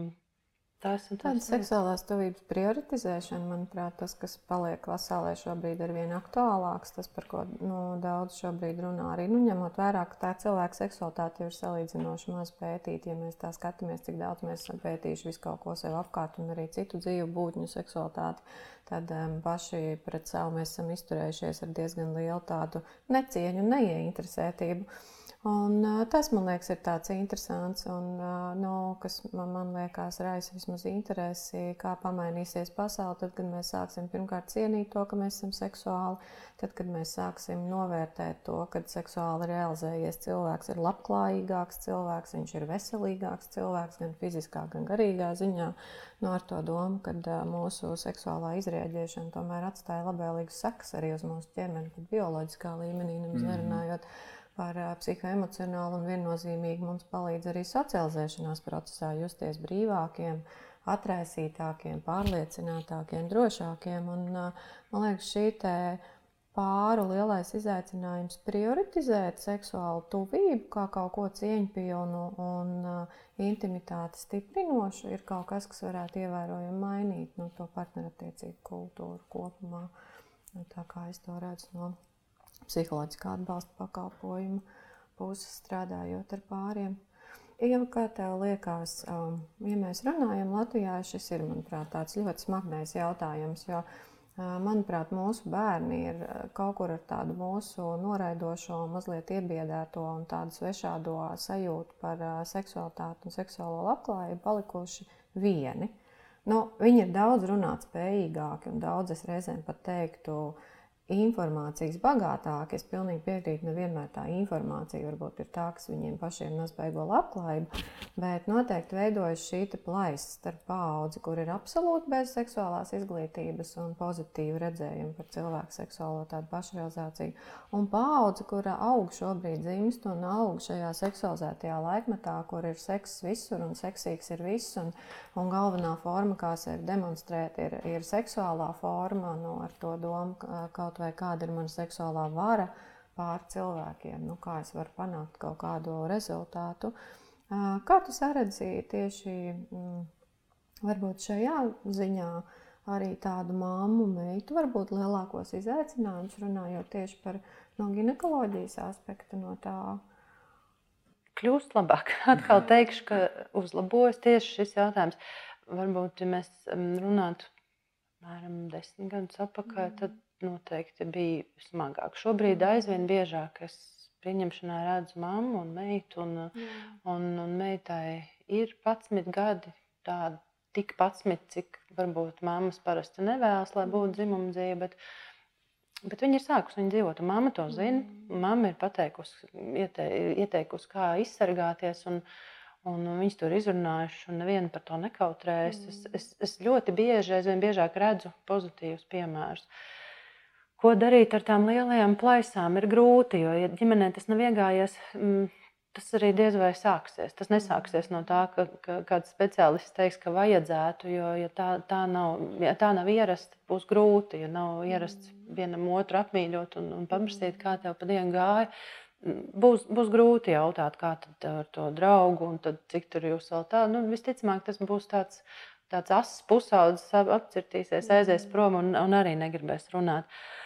Tas ir tāds seksuālās tuvības prioritizēšana, manuprāt, tas, kas paliek pasaulē šobrīd ir vien aktuālāks, tas, par ko nu, daudz šobrīd runā. Arī nu, ņemot vērā, ka tā cilvēka seksualitāte ir salīdzinoši maz pētīta. Ja mēs tā skatāmies, cik daudz mēs esam pētījuši visu kaut ko sev apkārt un arī citu dzīvu būtņu seksualitāti, tad um, paši pret savu mēs esam izturējušies ar diezgan lielu tādu necieņu un neieinteresētību. Un, tas, man liekas, ir tāds interesants un nu, kas man, man liekas raisa vismaz interesi, kā pamainīsies pasaule. Tad, kad mēs sāksim pirmkārt cienīt to, ka mēs esam seksuāli, tad, kad mēs sāksim novērtēt to, ka seksuāli realizējies cilvēks ir labklājīgāks cilvēks, viņš ir veselīgāks cilvēks gan fiziskā, gan garīgā ziņā. Nu, ar to domu, ka mūsu seksuālā izrēģēšana tomēr atstāja labvēlīgas sekas arī uz mūsu ķermeni, pat bioloģiskā līmenī, nemaz mm -hmm. Par psihoemocionālu un viennozīmīgi mums palīdz arī socializēšanās procesā justies brīvākiem, atraisītākiem, pārliecinātākiem, drošākiem. Un, man liekas, šī pāru lielais izaicinājums prioritizēt seksuālu tuvību kā kaut ko cieņpilnu un intimitāti stiprinošu ir kaut kas, kas varētu ievērojami mainīt nu, to partnerattiecību kultūru kopumā. Tā kā es to redzu no psiholoģiskā atbalsta pakalpojumu puses strādājot ar pāriem. Ja kā tev liekas, um, ja mēs runājam Latvijā, šis ir, manuprāt, tāds ļoti smagnējs jautājums, jo, uh, manuprāt, mūsu bērni ir uh, kaut kur ar tādu mūsu noraidošo, mazliet iebiedēto un tādu svešādo sajūtu par uh, seksualitāti un seksuālo labklājību palikuši vieni. Nu, viņi ir daudz runāt spējīgāki un daudz es reizēm pat teiktu, uh, informācijas bagātāki. Es pilnīgi piekrītu, nevienmēr tā informācija varbūt ir tā, kas viņiem pašiem nesbeigo labklājību, bet noteikti veidojas šī plaisa starp paudzi, kur ir absolūti bez seksuālās izglītības un pozitīvu redzējumu par cilvēku seksuālo tādu pašrealizāciju, un paudzi, kura aug šobrīd dzimst un aug šajā seksualizētajā laikmetā, kur ir seks visur un seksīgs ir viss, un, un galvenā forma, kā sevi demonstrēt, ir, ir seksuālā forma, no ar to domu, kaut kaut vai kāda ir mana seksuālā vara pār cilvēkiem, nu, kā es varu panākt kaut kādu rezultātu. Kā tu saredzīji tieši mm, varbūt šajā ziņā arī tādu māmu, meitu, varbūt lielākos izaicinājumus runājot tieši par no ginekoloģijas aspektu no tā? Kļūst labāk. [laughs] Atkal teikšu, ka uzlabojas tieši šis jautājums. Varbūt, ja mēs mm, runātu apmēram desmit gadus atpakaļ, tad noteikti bija smagāk. Šobrīd mm. aizvien biežāk es pieņemšanā redzu mammu un meitu, un, mm. un, un meitai ir 11 gadi. Tāda tik 11, cik varbūt mammas parasti nevēlas, lai būtu mm. dzimuma dzīve. Bet, bet viņi ir sākusi viņu dzīvot, un mamma to zina. Mamma ir pateikusi, iete, ieteikusi, kā izsargāties. Un, Un viņas to ir izrunājuši, un neviena par to nekautrējas. Mm. Es, es, es ļoti bieži, aizvien biežāk redzu pozitīvus piemērus. Uh, Ko darīt ar tām lielajām plaisām ir grūti, jo, ja ģimenē tas nav iegājies, mm, tas arī diez vai sāksies. Tas nesāksies no tā, ka, ka kāds speciālists teiks, ka vajadzētu, jo, ja tā, tā, nav, ja tā nav ierasta, būs grūti. Ja nav ierasts vienam otru apmīļot un, un paprasīt, kā tev pa dienu gāja, mm, būs, būs grūti jautāt, kā ar to draugu un cik tur jūs vēl tā. Nu, visticamāk, tas būs tāds. Tāds asins pusaudzis apcirtīsies, aizies prom un, un arī negribēs runāt. Uh,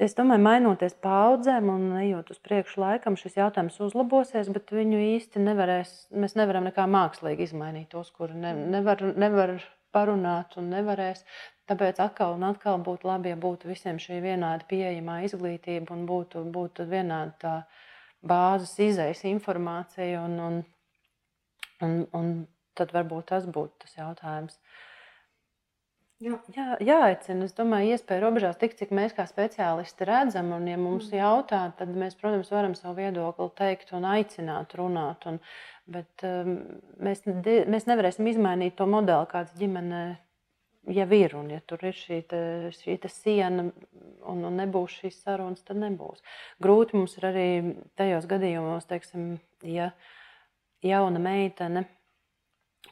Es domāju, mainoties paudzēm un ejot uz priekšu laikam, šis jautājums uzlabosies, bet viņu īsti nevarēs. Mēs nevaram nekā mākslīgi izmainīt tos, kuri ne, nevar, nevar parunāt un nevarēs. Tāpēc atkal un atkal būtu labi, ja būtu visiem šī vienāda pieejamā izglītība un būtu, būtu vienāda tā bāzes izejas informācija. Un, un, un, un tad varbūt tas būtu tas jautājums. Jā, jā, jāaicina. Es domāju, iespēja robežās tik, cik mēs kā speciālisti redzam. Un, ja mums mm. jautā, tad mēs, protams, varam savu viedokli teikt un aicināt, runāt. Un, bet um, mēs, mēs nevarēsim izmainīt to modeli, kāds ģimenē jau ir. Un, ja tur ir šī, te, šī te siena un, un nebūs šīs sarunas, tad nebūs. Grūti mums ir arī tajos gadījumos, teiksim, ja jauna meitene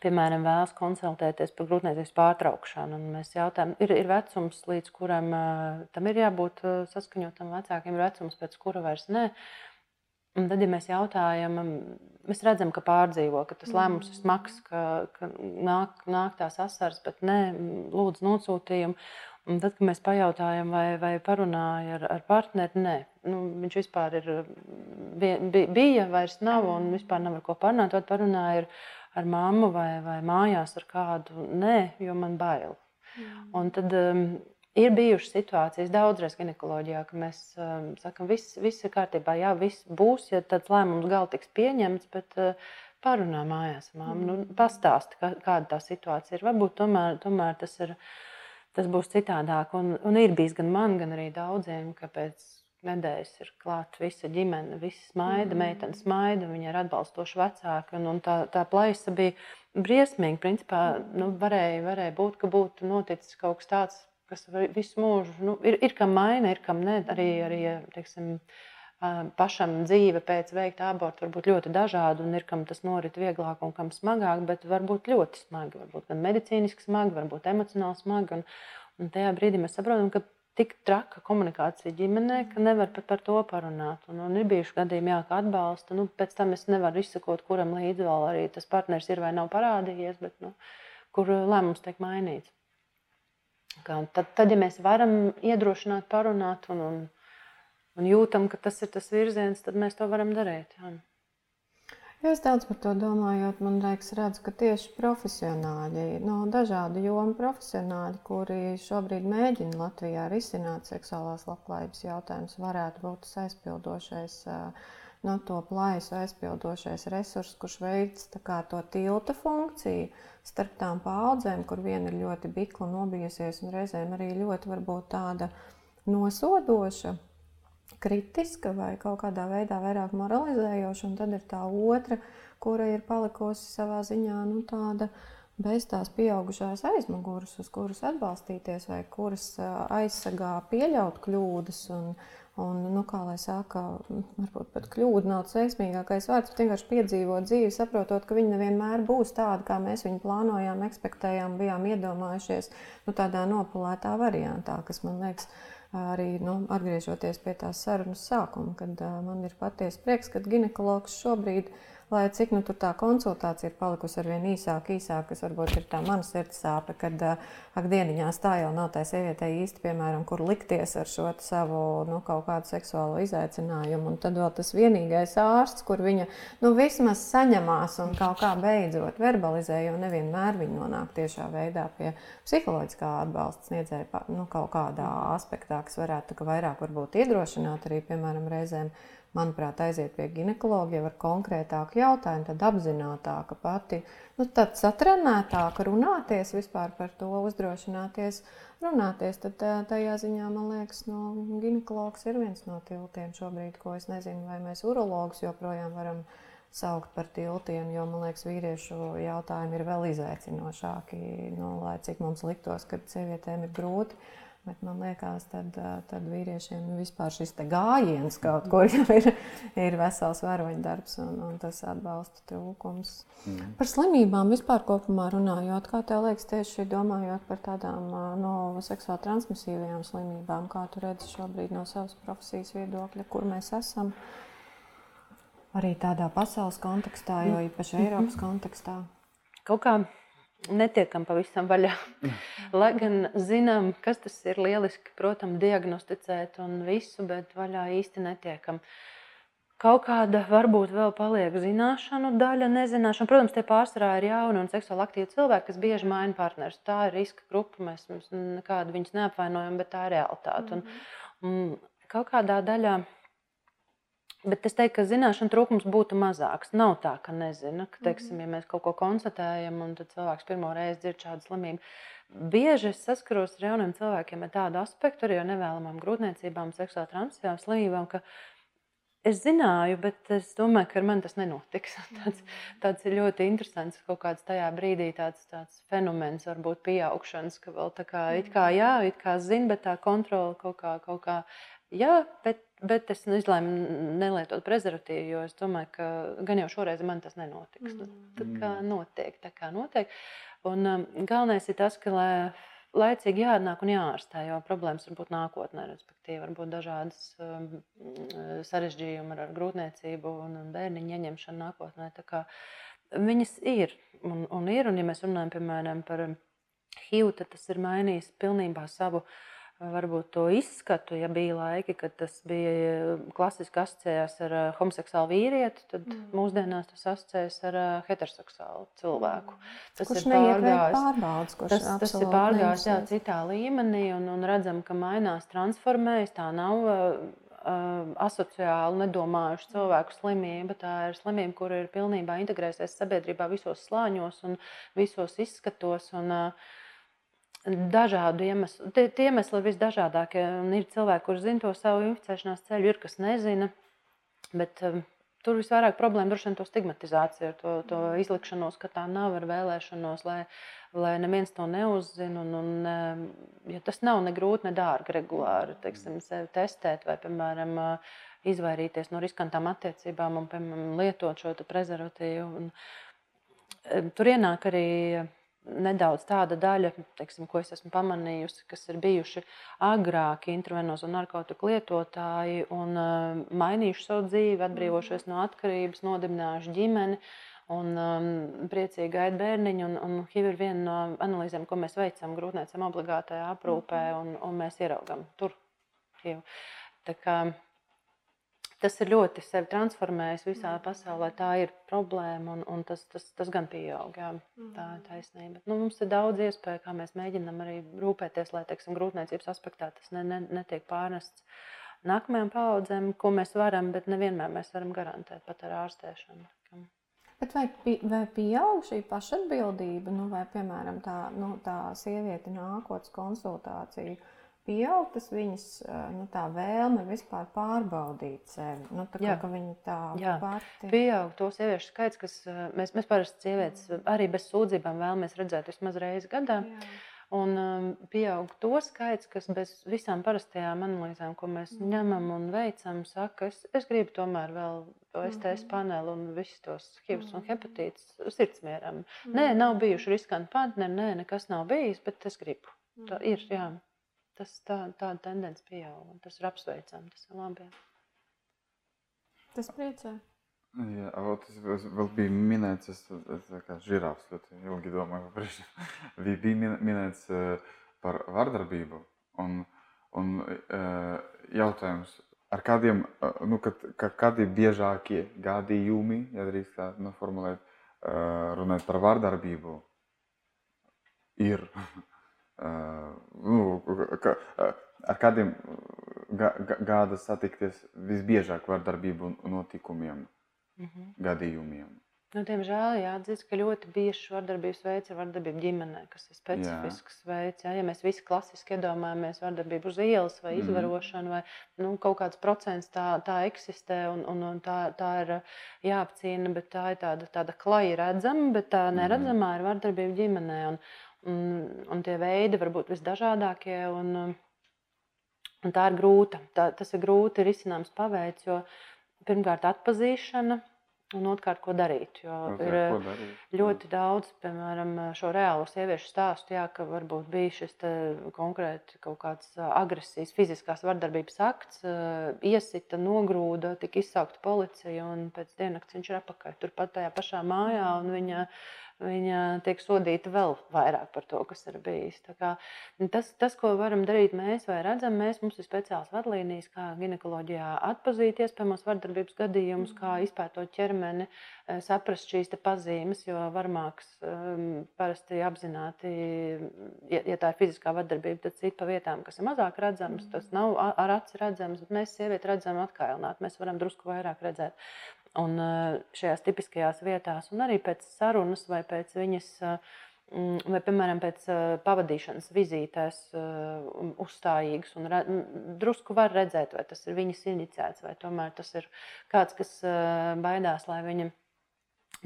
piemēram, vēlas konsultēties par grūtniecības pārtraukšanu. Mēs jautājam, ir, ir vecums, līdz kuram uh, tam ir jābūt uh, saskaņotam vecākiem, ir vecums, pēc kura vairs ne. Un tad, ja mēs jautājam, mēs redzam, ka pārdzīvo, ka tas lēmums ir smags, ka, ka nāk, nāk tās asaras, bet nē, lūdzu, nosūtījumu. Un tad, kad mēs pajautājam, vai, vai parunāja ar, ar partneri, nē, nu, viņš vispār ir, bija, vairs nav un vispār nav ar ko parunāt. Tad parunāja ar, ar mammu vai, vai mājās ar kādu. Nē, jo man bail. Mm. Un tad um, ir bijušas situācijas daudzreiz ginekoloģijā, ka mēs um, sakām, viss, viss ir kārtībā, jā, viss būs, ja tāds lēmums gal tiks pieņemts. Bet, uh, Parunā mājās, māmu, nu, mm. pastāsti, kā, kāda tā situācija ir. Varbūt tomēr, tomēr tas, ir, tas būs citādāk. Un, un ir bijis gan man, gan arī daudziem, ka pēc nedēļas ir klāta visa ģimene, visi smaida, mm. meitene smaida, viņa ir atbalstoša vecāka. Un, un tā, tā plaisa bija briesmīga. Principā nu, varēja, varēja būt, ka būtu noticis kaut kas tāds, kas visu mūžu nu, ir, ir kam maina, ir kam ne. Arī, arī teiksim, pašam dzīve pēc veikta aborta var būt ļoti dažāda, un ir kam tas norit vieglāk un kam smagāk, bet var būt ļoti smagi. Varbūt gan medicīniski smagi, varbūt emocionāli smagi. Un, un tajā brīdī mēs saprotam, ka tik traka komunikācija ģimenē, ka nevar pat par to parunāt. Un, un ir bijuši gadījumi, jā, ka atbalsta. Nu, pēc tam es nevaru izsekot, kuram līdzi vēl arī tas partneris ir vai nav parādījies, bet nu, kur lēmums tiek mainīts. Kā, tad, tad, ja mēs varam iedrošināt, parunāt un, un, un jūtam, ka tas ir tas virziens, tad mēs to varam darīt. Jā. Es daudz par to domāju, man liekas, redzu, ka tieši profesionāļi, no dažādu jomu profesionāļi, kuri šobrīd mēģina Latvijā risināt seksuālās labklājības jautājumus, varētu būt tas aizpildošais, no to plaisu aizpildošais resurs, kurš veids to tilta funkciju starp tām paudzēm, kur viena ir ļoti bikla nobijusies un reizēm arī ļoti varbūt tāda nosodoša, kritiska vai kaut kādā veidā vairāk moralizējoša, un tad ir tā otra, kura ir palikusi savā ziņā nu, tāda bez tās pieaugušās aizmugures, uz kuras atbalstīties, vai kuras aizsargā pieļaut kļūdas. Un, un, nu, kā lai saka, varbūt pat kļūda nav veiksmīgākais vārds, bet vienkārši piedzīvot dzīvi, saprotot, ka viņi nevienmēr būs tādi, kā mēs viņu plānojām, ekspektējām, bijām iedomājušies, nu, tādā nopulētā variantā, kas man liekas arī nu, atgriežoties pie tās sarunas sākuma, kad man ir patiesi prieks, ka ginekologs šobrīd ir lai cik nu, tā konsultācija ir palikusi ar vien īsāku, īsāku, kas varbūt ir tā mana sirds sāpe, kad ak, dieniņās tā jau nav tā sievietei īsti, piemēram, kur likties ar šo savu nu, kaut kādu seksuālo izaicinājumu. Un tad vēl tas vienīgais ārsts, kur viņa nu, vismaz saņemās un kaut kā beidzot verbalizē, jo nevienmēr viņa nonāk tiešā veidā pie psiholoģiskā atbalsta sniedzēja nu, kaut kādā aspektā, kas varētu vairāk iedrošināt arī, piemēram, reizēm manuprāt, aiziet pie ginekologa jau ar konkrētāku jautājumu, tad apzinātāka pati, nu, tad satrenētāka runāties vispār par to, uzdrošināties runāties. Tad tajā ziņā man liekas, no ginekologs ir viens no tiltiem šobrīd, ko es nezinu, vai mēs urologus joprojām varam saukt par tiltiem, jo man liekas, vīriešu jautājumi ir vēl izaicinošāki, nu, lai cik mums liktos, ka sievietēm ir grūti. Bet man liekas, tad, tad vīriešiem vispār šis gājiens kaut kur jau ir, ir vesels varoņdarbs un, un tas atbalsta trūkums. Mm. Par slimībām vispār kopumā runājot, kā tev liekas, tieši domājot par tādām no seksuāli transmisīvajām slimībām, kā tu redzi šobrīd no savas profesijas viedokļa, kur mēs esam arī tādā pasaules kontekstā, jo īpaši Eiropas kontekstā. Kaut kā netiekam pavisam vaļā. [laughs] Lai gan zinām, kas tas ir lieliski, protams, diagnosticēt un visu, bet vaļā īsti netiekam. Kaut kāda varbūt vēl paliek zināšanu daļa, nezināšana. Protams, tie pārsvarā ir jauni un seksuāli aktīvi cilvēki, kas bieži maina partnerus. Tā ir riska grupa, mēs nekādu viņus neapvainojam, bet tā ir realitāte. Un, un kaut kādā daļā Bet es teiktu, ka zināšanu trūkums būtu mazāks. Nav tā, ka nezinu, ka, teiksim, ja mēs kaut ko konstatējam, un cilvēks pirmo reizi dzird šādu slimību. Bieži es saskaros ar jauniem cilvēkiem ar tādu aspektu, arī ar nevēlamām grūtniecībām, seksuāli transmisijām, slimībām, ka es zināju, bet es domāju, ka ar mani tas nenotiks. [laughs] Tāds, tāds ir ļoti interesants kaut kāds tajā brīdī tāds, tāds fenomens, varbūt pieaugšanas, ka vēl tā kā, it kā jā, it kā zina, bet tā kontrola kaut kā, kaut kā jā, bet Bet es izlēmu nelietot prezervatīvu, jo es domāju, ka gan jau šoreiz man tas nenotiks. Mm. Tā kā notiek, tā kā notiek. Un um, galvenais ir tas, ka lai, laicīgi jāatnāk un jāārstē, jo problēmas var būt nākotnē, respektīvi, var būt dažādas um, sarežģījumi ar, ar grūtniecību un, un bērniņu ieņemšanu nākotnē. Tā kā viņas ir un, un ir, un ja mēs runājam, piemēram, par HIV, tad tas ir mainījis pilnībā savu uh, varbūt to izskatu, ja bija laiki, kad tas bija eh, klasiski asociējās ar uh, homoseksuālu vīrieti, tad mm. mūsdienās tas asociējas ar uh, heteroseksuālu cilvēku. Mm. Tas kurš ir pārgājis, tas, tas ir pārgājis jā, citā līmenī un, un redzam, ka mainās, transformējas. Tā nav uh, asociāli nedomājuša cilvēku slimība. Tā ir slimība, kur ir pilnībā integrējusies sabiedrībā visos slāņos un visos izskatos. Un, uh, dažādu iemeslu. Tie, tie iemesli ir visdažādākie. Ir cilvēki, kuriem zina to savu inficēšanās ceļu, ir kas nezina. Bet, um, tur visvairāk problēma droši vien to stigmatizācija, to, to izlikšanos, ka tā nav ar vēlēšanos, lai, lai neviens to neuzzina. Un, un, um, ja tas nav ne grūti, ne dārgi regulāri teiksim, sevi testēt vai, piemēram, uh, izvairīties no riskantām attiecībām un, piemēram, lietot šo prezervatīvu. Un, um, tur ienāk arī nedaudz tāda daļa, teiksim, ko es esmu pamanījusi, kas ir bijuši agrāki intravenozu narkotiku lietotāji un uh, mainījuši savu dzīvi, atbrīvojušies no atkarības, nodibinājuši ģimeni. Un um, priecīgi gaida bērniņu, un, un HIV ir viena no analīzēm, ko mēs veicam grūtniecēm obligātajā aprūpē, un, un mēs ieraugam tur HIV. Tā kā tas ir ļoti sevi transformējis visā pasaulē. Tā ir problēma, un, un tas, tas, tas gan pieaug. Jā, tā ir taisnība. Nu, mums ir daudz iespēju, kā mēs mēģinām arī rūpēties, lai teiksim, grūtniecības aspektā tas ne, ne, netiek pārnests nākamajām paudzēm, ko mēs varam, bet nevienmēr mēs varam garantēt pat ar ārstēšanu. Bet vai, vai pieaug šī pašatbildība, nu, vai, piemēram, tā, nu, tā sieviete nākotnes konsultācija? Pieaug tas viņas nu, vēlme vispār pārbaudīt sevi. Nu, tā kā, ka viņa tā Jā. pati. Pieaug to sieviešu skaits, kas mēs, mēs parasti sievietes arī bez sūdzībām vēlamies redzēt vismaz reizi gadā. Jā. Un um, pieaug to skaits, kas bez visām parastajām analīzēm, ko mēs mm. ņemam un veicam, saka, es, es gribu tomēr vēl to STS mm. paneli un visus tos HIV mm. un hepatītus sirdsmieram. Mm. Nē, nav bijuši riskanti partneri, nē, nekas nav bijis, bet es gribu. Mm. Tā ir, jā. Tas tā, tāda tendence pieaug, tas ir apsveicami, tas ir labi. Tas priecē. Jā, tas vēl bija minēts, es, es kā žirāfs ļoti ilgi domāju, par [laughs] bija minēts par vardarbību. Un, un jautājums, ar kādiem, nu, kad, kādi biežākie gadījumi, ja drīkst tā noformulēt, runāt par vardarbību, ir, [laughs] nu, ka, ar kādiem gada satikties visbiežāk vardarbību notikumiem mm -hmm. gadījumiem. Nu, diemžēl jāatzīst, ka ļoti bieži vardarbības veids ir vardarbība ģimenē, kas ir specifisks jā. veids. Jā. Ja mēs visi klasiski iedomājamies vardarbību uz ielas vai mm. izvarošanu, vai nu, kaut kāds procents tā, tā eksistē un, un, un tā, tā ir jāapcīna, bet tā ir tāda, tāda klaja redzama, bet tā mhm. neredzamā ir vardarbība ģimenē. Un, un, un tie veidi var būt visdažādākie. Un, un tā ir grūta. Tā, tas ir grūti risināms paveids, jo pirmkārt atpazīšana Un otrkārt, ko darīt. Jo okay, ir ko darīt? ļoti daudz, piemēram, šo reālo sieviešu stāstu, jā, ka varbūt bija šis konkrēti kaut kāds agresijas, fiziskās vardarbības akts, iesita, nogrūda, tika izsaukta policija, un pēc diennakts viņš ir apakaļ turpat tajā pašā mājā, un viņa viņa tiek sodīta vēl vairāk par to, kas ir bijis. Kā, tas, tas, ko varam darīt mēs, vai redzam, mēs, mums ir speciāls vadlīnijas, kā ginekoloģijā atpazīt iespējamos vardarbības gadījumus, kā mm. izpētot ķermeni, eh, saprast šīs pazīmes, jo varmāks um, parasti apzināti, ja, ja tā ir fiziskā vardarbība, tad cita pa vietām, kas ir mazāk redzamas, tas mm. nav ar aci redzams, bet mēs sievieti redzam atkailnāt, mēs varam drusku vairāk redzēt. Un šajās tipiskajās vietās, un arī pēc sarunas vai pēc viņas, vai, piemēram, pēc pavadīšanas vizītēs, uzstājīgas, un drusku var redzēt, vai tas ir viņas iniciēts, vai tomēr tas ir kāds, kas baidās, lai viņa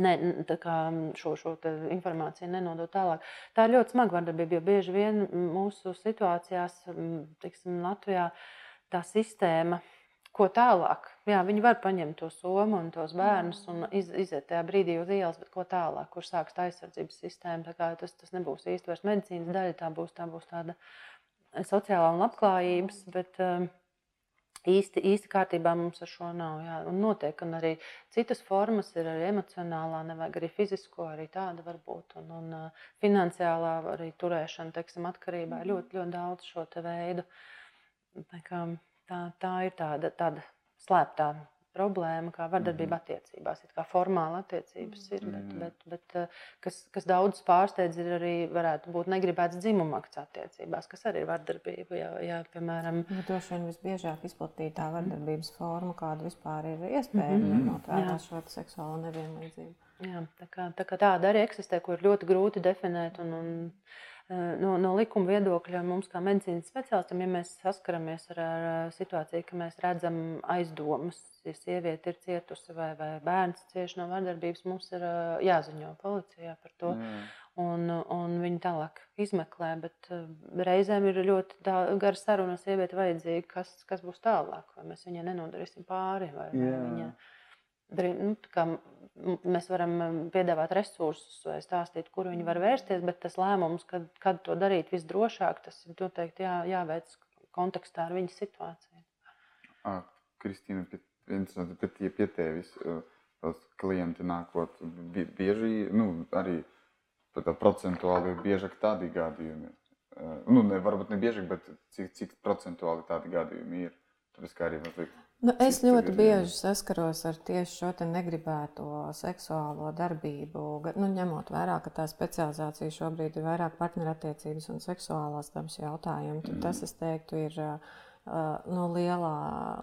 ne, šo, šo informāciju nenodot tālāk. Tā ir ļoti smaga vardarbība, jo bieži vien mūsu situācijās, tiksim, Latvijā, tā sistēma ko tālāk. Jā, viņi var paņemt to somu un tos bērnus un iz, iziet tajā brīdī uz ielas, bet ko tālāk, kur sāks tā aizsardzības sistēma. Tas, tas nebūs īsti vairs medicīnas daļa, tā būs, tā būs tāda sociālā un labklājības, bet um, īsti, īsti kārtībā mums ar šo nav. Jā. Un notiek, un arī citas formas ir arī emocionālā, nevajag arī fizisko, arī tāda var būt. Un, un uh, finansiālā arī turēšana, teiksim, atkarībā ir ļoti, ļoti daudz šo te veidu. Tā kā, Tā, tā ir tāda, tāda slēptā problēma, kā vardarbība mm -hmm. attiecībās. Ir kā formāla attiecības ir, bet, mm. bet, bet eh, kas, kas daudz pārsteidz, ir arī varētu būt negribēts dzimuma akts attiecībās, kas arī ir vardarbība. Jā, jā, piemēram, nu, droši vien visbiežāk izplatītā vardarbības forma, kāda vispār ir iespējama, mm -hmm. ņemot vērā šo seksuālo nevienlīdzību. Jā, tā, kā, tā kā tāda arī eksistē, ko ir ļoti grūti definēt. Un, un, no, no likuma viedokļa mums, kā medicīnas speciālistiem, ja mēs saskaramies ar, ar situāciju, ka mēs redzam aizdomas, ja sieviete ir cietusi vai, vai bērns cieši no vardarbības, mums ir eh, jāziņo policijā par to. Mm. Un, un viņi tālāk izmeklē, bet eh, reizēm ir ļoti gara saruna ar sievieti vajadzīga, kas, kas būs tālāk, vai mēs viņai nenodarīsim pāri, vai, vai viņa nu, mēs varam piedāvāt resursus vai stāstīt, kur viņi var vērsties, bet tas lēmums, kad, kad to darīt visdrošāk, tas ir noteikti jā, jāveic kontekstā ar viņas situāciju. Kristīna, viens no pie, pie tevis klienti nākot bieži, nu, arī procentuāli biežāk tādi gadījumi. Nu, ne, varbūt ne biežāk, bet cik, cik procentuāli tādi gadījumi ir. Tāpēc kā arī mazliet Nu, es ļoti bieži saskaros ar tieši šo negribēto seksuālo darbību. Nu, ņemot vērā, ka tā specializācija šobrīd ir vairāk partnerattiecības un seksuālās dabas jautājumi, tad tas, es teiktu, ir no lielā,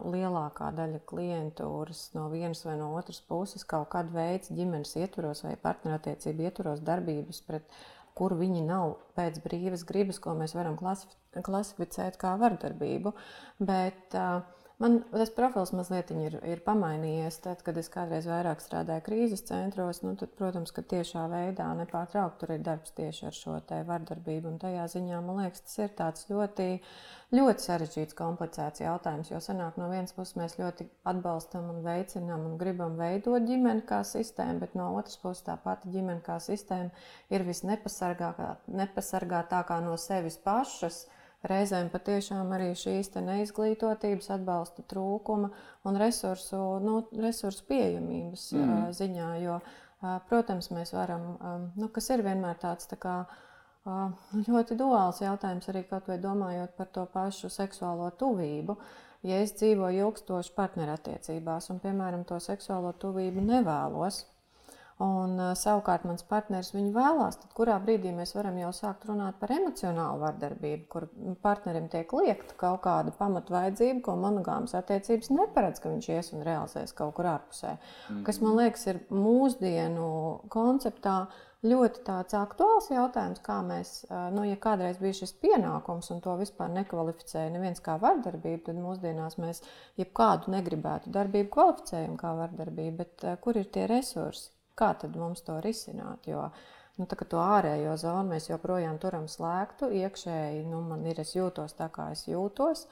lielākā daļa klientūras no vienas vai no otras puses kaut kāda veida ģimenes ietvaros vai partnerattiecību ietvaros darbības pret kur viņi nav pēc brīvas gribas, ko mēs varam klasificēt kā vardarbību. Bet, uh, Man tas profils mazliet ir, ir pamainījies. Tad, kad es kādreiz vairāk strādāju krīzes centros, nu, tad, protams, ka tiešā veidā nepārtraukti tur ir darbs tieši ar šo vardarbību. Un tajā ziņā man liekas, tas ir tāds ļoti, ļoti sarežģīts, komplicēts jautājums. Jo sanāk, no vienas puses mēs ļoti atbalstam un veicinām un gribam veidot ģimeni kā sistēmu, bet no otras puses tā pati ģimene kā sistēma ir visnepasargātākā no sevis pašas reizēm patiešām arī šīs neizglītotības, atbalsta trūkuma un resursu, nu, resursu pieejamības mm. ziņā. Jo, protams, mēs varam, nu, kas ir vienmēr tāds tā kā, ļoti duāls jautājums, arī kaut vai domājot par to pašu seksuālo tuvību. Ja es dzīvoju ilgstoši partnerattiecībās un, piemēram, to seksuālo tuvību nevēlos, Un, uh, savukārt, mans partneris viņu vēlās, tad kurā brīdī mēs varam jau sākt runāt par emocionālu vardarbību, kur partnerim tiek liekta kaut kāda pamatvajadzība, ko monogāmas attiecības neparedz, ka viņš ies un realizēs kaut kur ārpusē. Mm. Kas man liekas, ir mūsdienu konceptā ļoti tāds aktuāls jautājums, kā mēs, nu, ja kādreiz bija šis pienākums un to vispār nekvalificēja neviens kā vardarbību, tad mūsdienās mēs jebkādu negribētu darbību kvalificējam kā vardarbību, bet kur ir tie resursi? Kā tad mums to risināt? Jo, nu, tā, to ārējo zonu mēs joprojām turam slēgtu, iekšēji nu, man ir, es jūtos tā, kā es jūtos.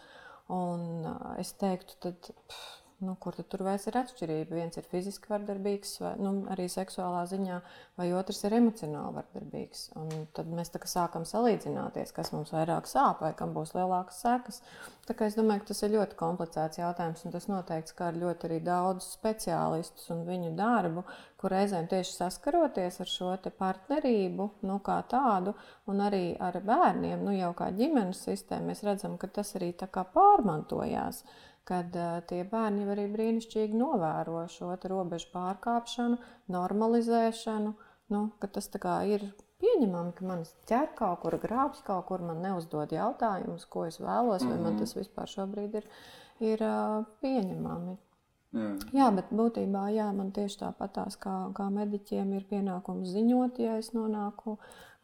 Un es teiktu, tad, pff, nu, kur tur vairs ir atšķirība. Viens ir fiziski vardarbīgs, vai nu, arī seksuālā ziņā, vai otrs ir emocionāli vardarbīgs. Un tad mēs sākam salīdzināties, kas mums vairāk sāp vai kam būs lielākas sekas. Es domāju, ka tas ir ļoti komplicēts jautājums, un tas noteikti skar ļoti arī daudzus speciālistus un viņu darbu, kur reizēm tieši saskaroties ar šo partnerību, nu, kā tādu, un arī ar bērniem, nu, jau kā ģimenes sistēmu, mēs redzam, ka tas arī tā kā pārmantojās. Uh, kad uh, tie bērni arī brīnišķīgi novēro šo robežu pārkāpšanu, normalizēšanu. Nu, tas ir pieņemami, ka man ķer kaut kur grābs, kaut kur man neuzdod jautājumus, ko es vēlos, vai man mhm. tas vispār šobrīd ir, ir uh, pieņemami. Jā. jā, bet būtībā jā, man tieši tāpatās kā, kā mediķiem ir pienākums ziņot, ja es nonāku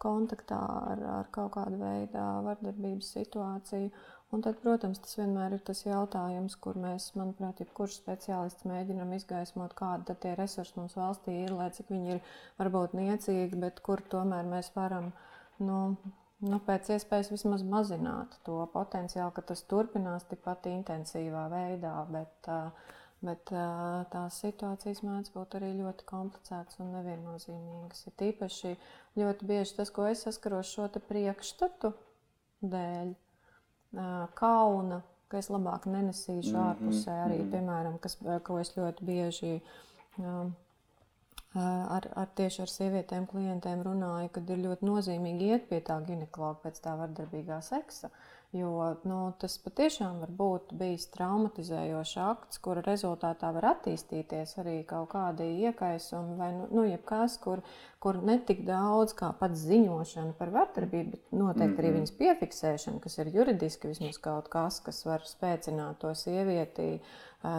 kontaktā ar, ar kaut kādu veidu vardarbības situāciju. Un tad, protams, tas vienmēr ir tas jautājums, kur mēs, manuprāt, jebkurš speciālists mēģinam izgaismot, kādi tie resursi mums valstī ir, lai cik viņi ir varbūt niecīgi, bet kur tomēr mēs varam nu, nu, pēc iespējas vismaz mazināt to potenciālu, ka tas turpinās tikpat intensīvā veidā. Bet, bet tās situācijas mēdz būt arī ļoti komplicētas un neviennozīmīgas. Ir tīpaši ļoti bieži tas, ko es saskaros šo priekšstatu dēļ kauna, ka es labāk nenesīšu mm -hmm. ārpusē. Arī, mm -hmm. piemēram, kas, ko es ļoti bieži ar, ar tieši ar sievietēm, klientiem runāju, kad ir ļoti nozīmīgi iet pie tā ginekologa pēc tā vardarbīgā seksa. Jo nu, tas patiešām var būt bijis traumatizējošs akts, kura rezultātā var attīstīties arī kaut kādi iekaisumi vai nu, nu, jebkas, kur, kur ne tik daudz kā pats ziņošana par vardarbību, bet noteikti mm -hmm. arī viņas piefiksēšana, kas ir juridiski vismaz kaut kas, kas var spēcināt to sievieti.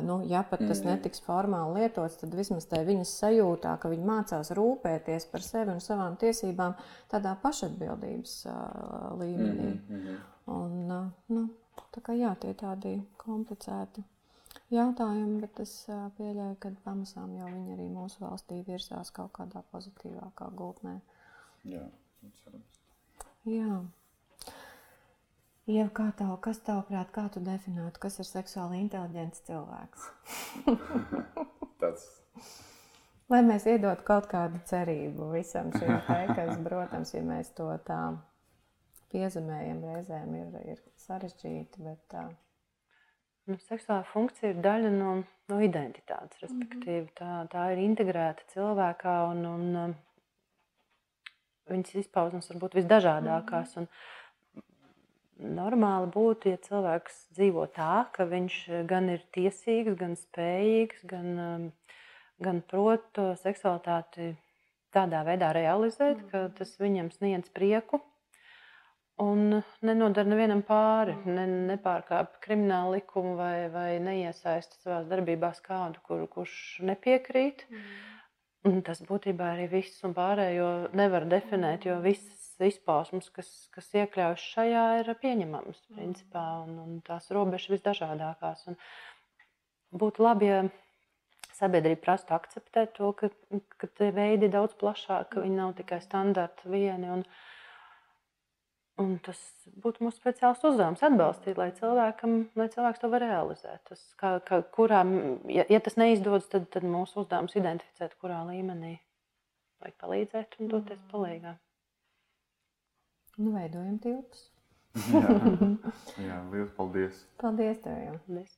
Nu, ja pat tas mm -hmm. netiks formāli lietots, tad vismaz tā viņas sajūtā, ka viņa mācās rūpēties par sevi un savām tiesībām tādā pašatbildības līmenī. Mm -hmm. Un, nu, tā kā jā, tie tādi komplicēti jautājumi, bet es pieļauju, ka pamazām jau viņi arī mūsu valstī virzās kaut kādā pozitīvākā gultnē. Jā, cerams. Jā. Ieva, kā tev, kas tavuprāt, kā tu definētu, kas ir seksuāli inteliģents cilvēks? [laughs] Tas. Lai mēs iedotu kaut kādu cerību visam šim te, kas, protams, ja mēs to tā piezemējam, reizēm ir, ir sarežģīti, bet. Uh, Nu, seksuālā funkcija ir daļa no, no identitātes. Respektīvi, mm -hmm. tā, tā ir integrēta cilvēkā un, un um, viņas izpausmes var būt visdažādākās. Mm -hmm. Normāli būtu, ja cilvēks dzīvo tā, ka viņš gan ir tiesīgs, gan spējīgs, gan, um, gan prot seksualitāti tādā veidā realizēt, mm -hmm. ka tas viņam sniedz prieku Un nenodara nevienam pāri, ne, nepārkāpj kriminālu likumu vai, vai neiesaista savā darbībās kādu, kur, kurš nepiekrīt. Mm. Un tas būtībā arī viss un pārējo nevar definēt, jo visas izpausmes, kas, kas iekļaujas šajā, ir pieņemamas principā, un, un tās robežas visdažādākās. Un būtu labi, ja sabiedrība prastu akceptēt to, ka, ka tie veidi ir daudz plašāki, ka viņi nav tikai standarti vieni. Un, un tas būtu mūsu speciāls uzdevums atbalstīt, lai, cilvēkam, lai cilvēks to var realizēt. Tas, kā, kā, kurā, ja, ja tas neizdodas, tad, tad mūsu uzdevums identificēt, kurā līmenī vajag palīdzēt un doties Mm. palīgā. Nu, veidojam tiltus. Jā, [laughs] jā liels paldies! Paldies tev! Jau. Paldies!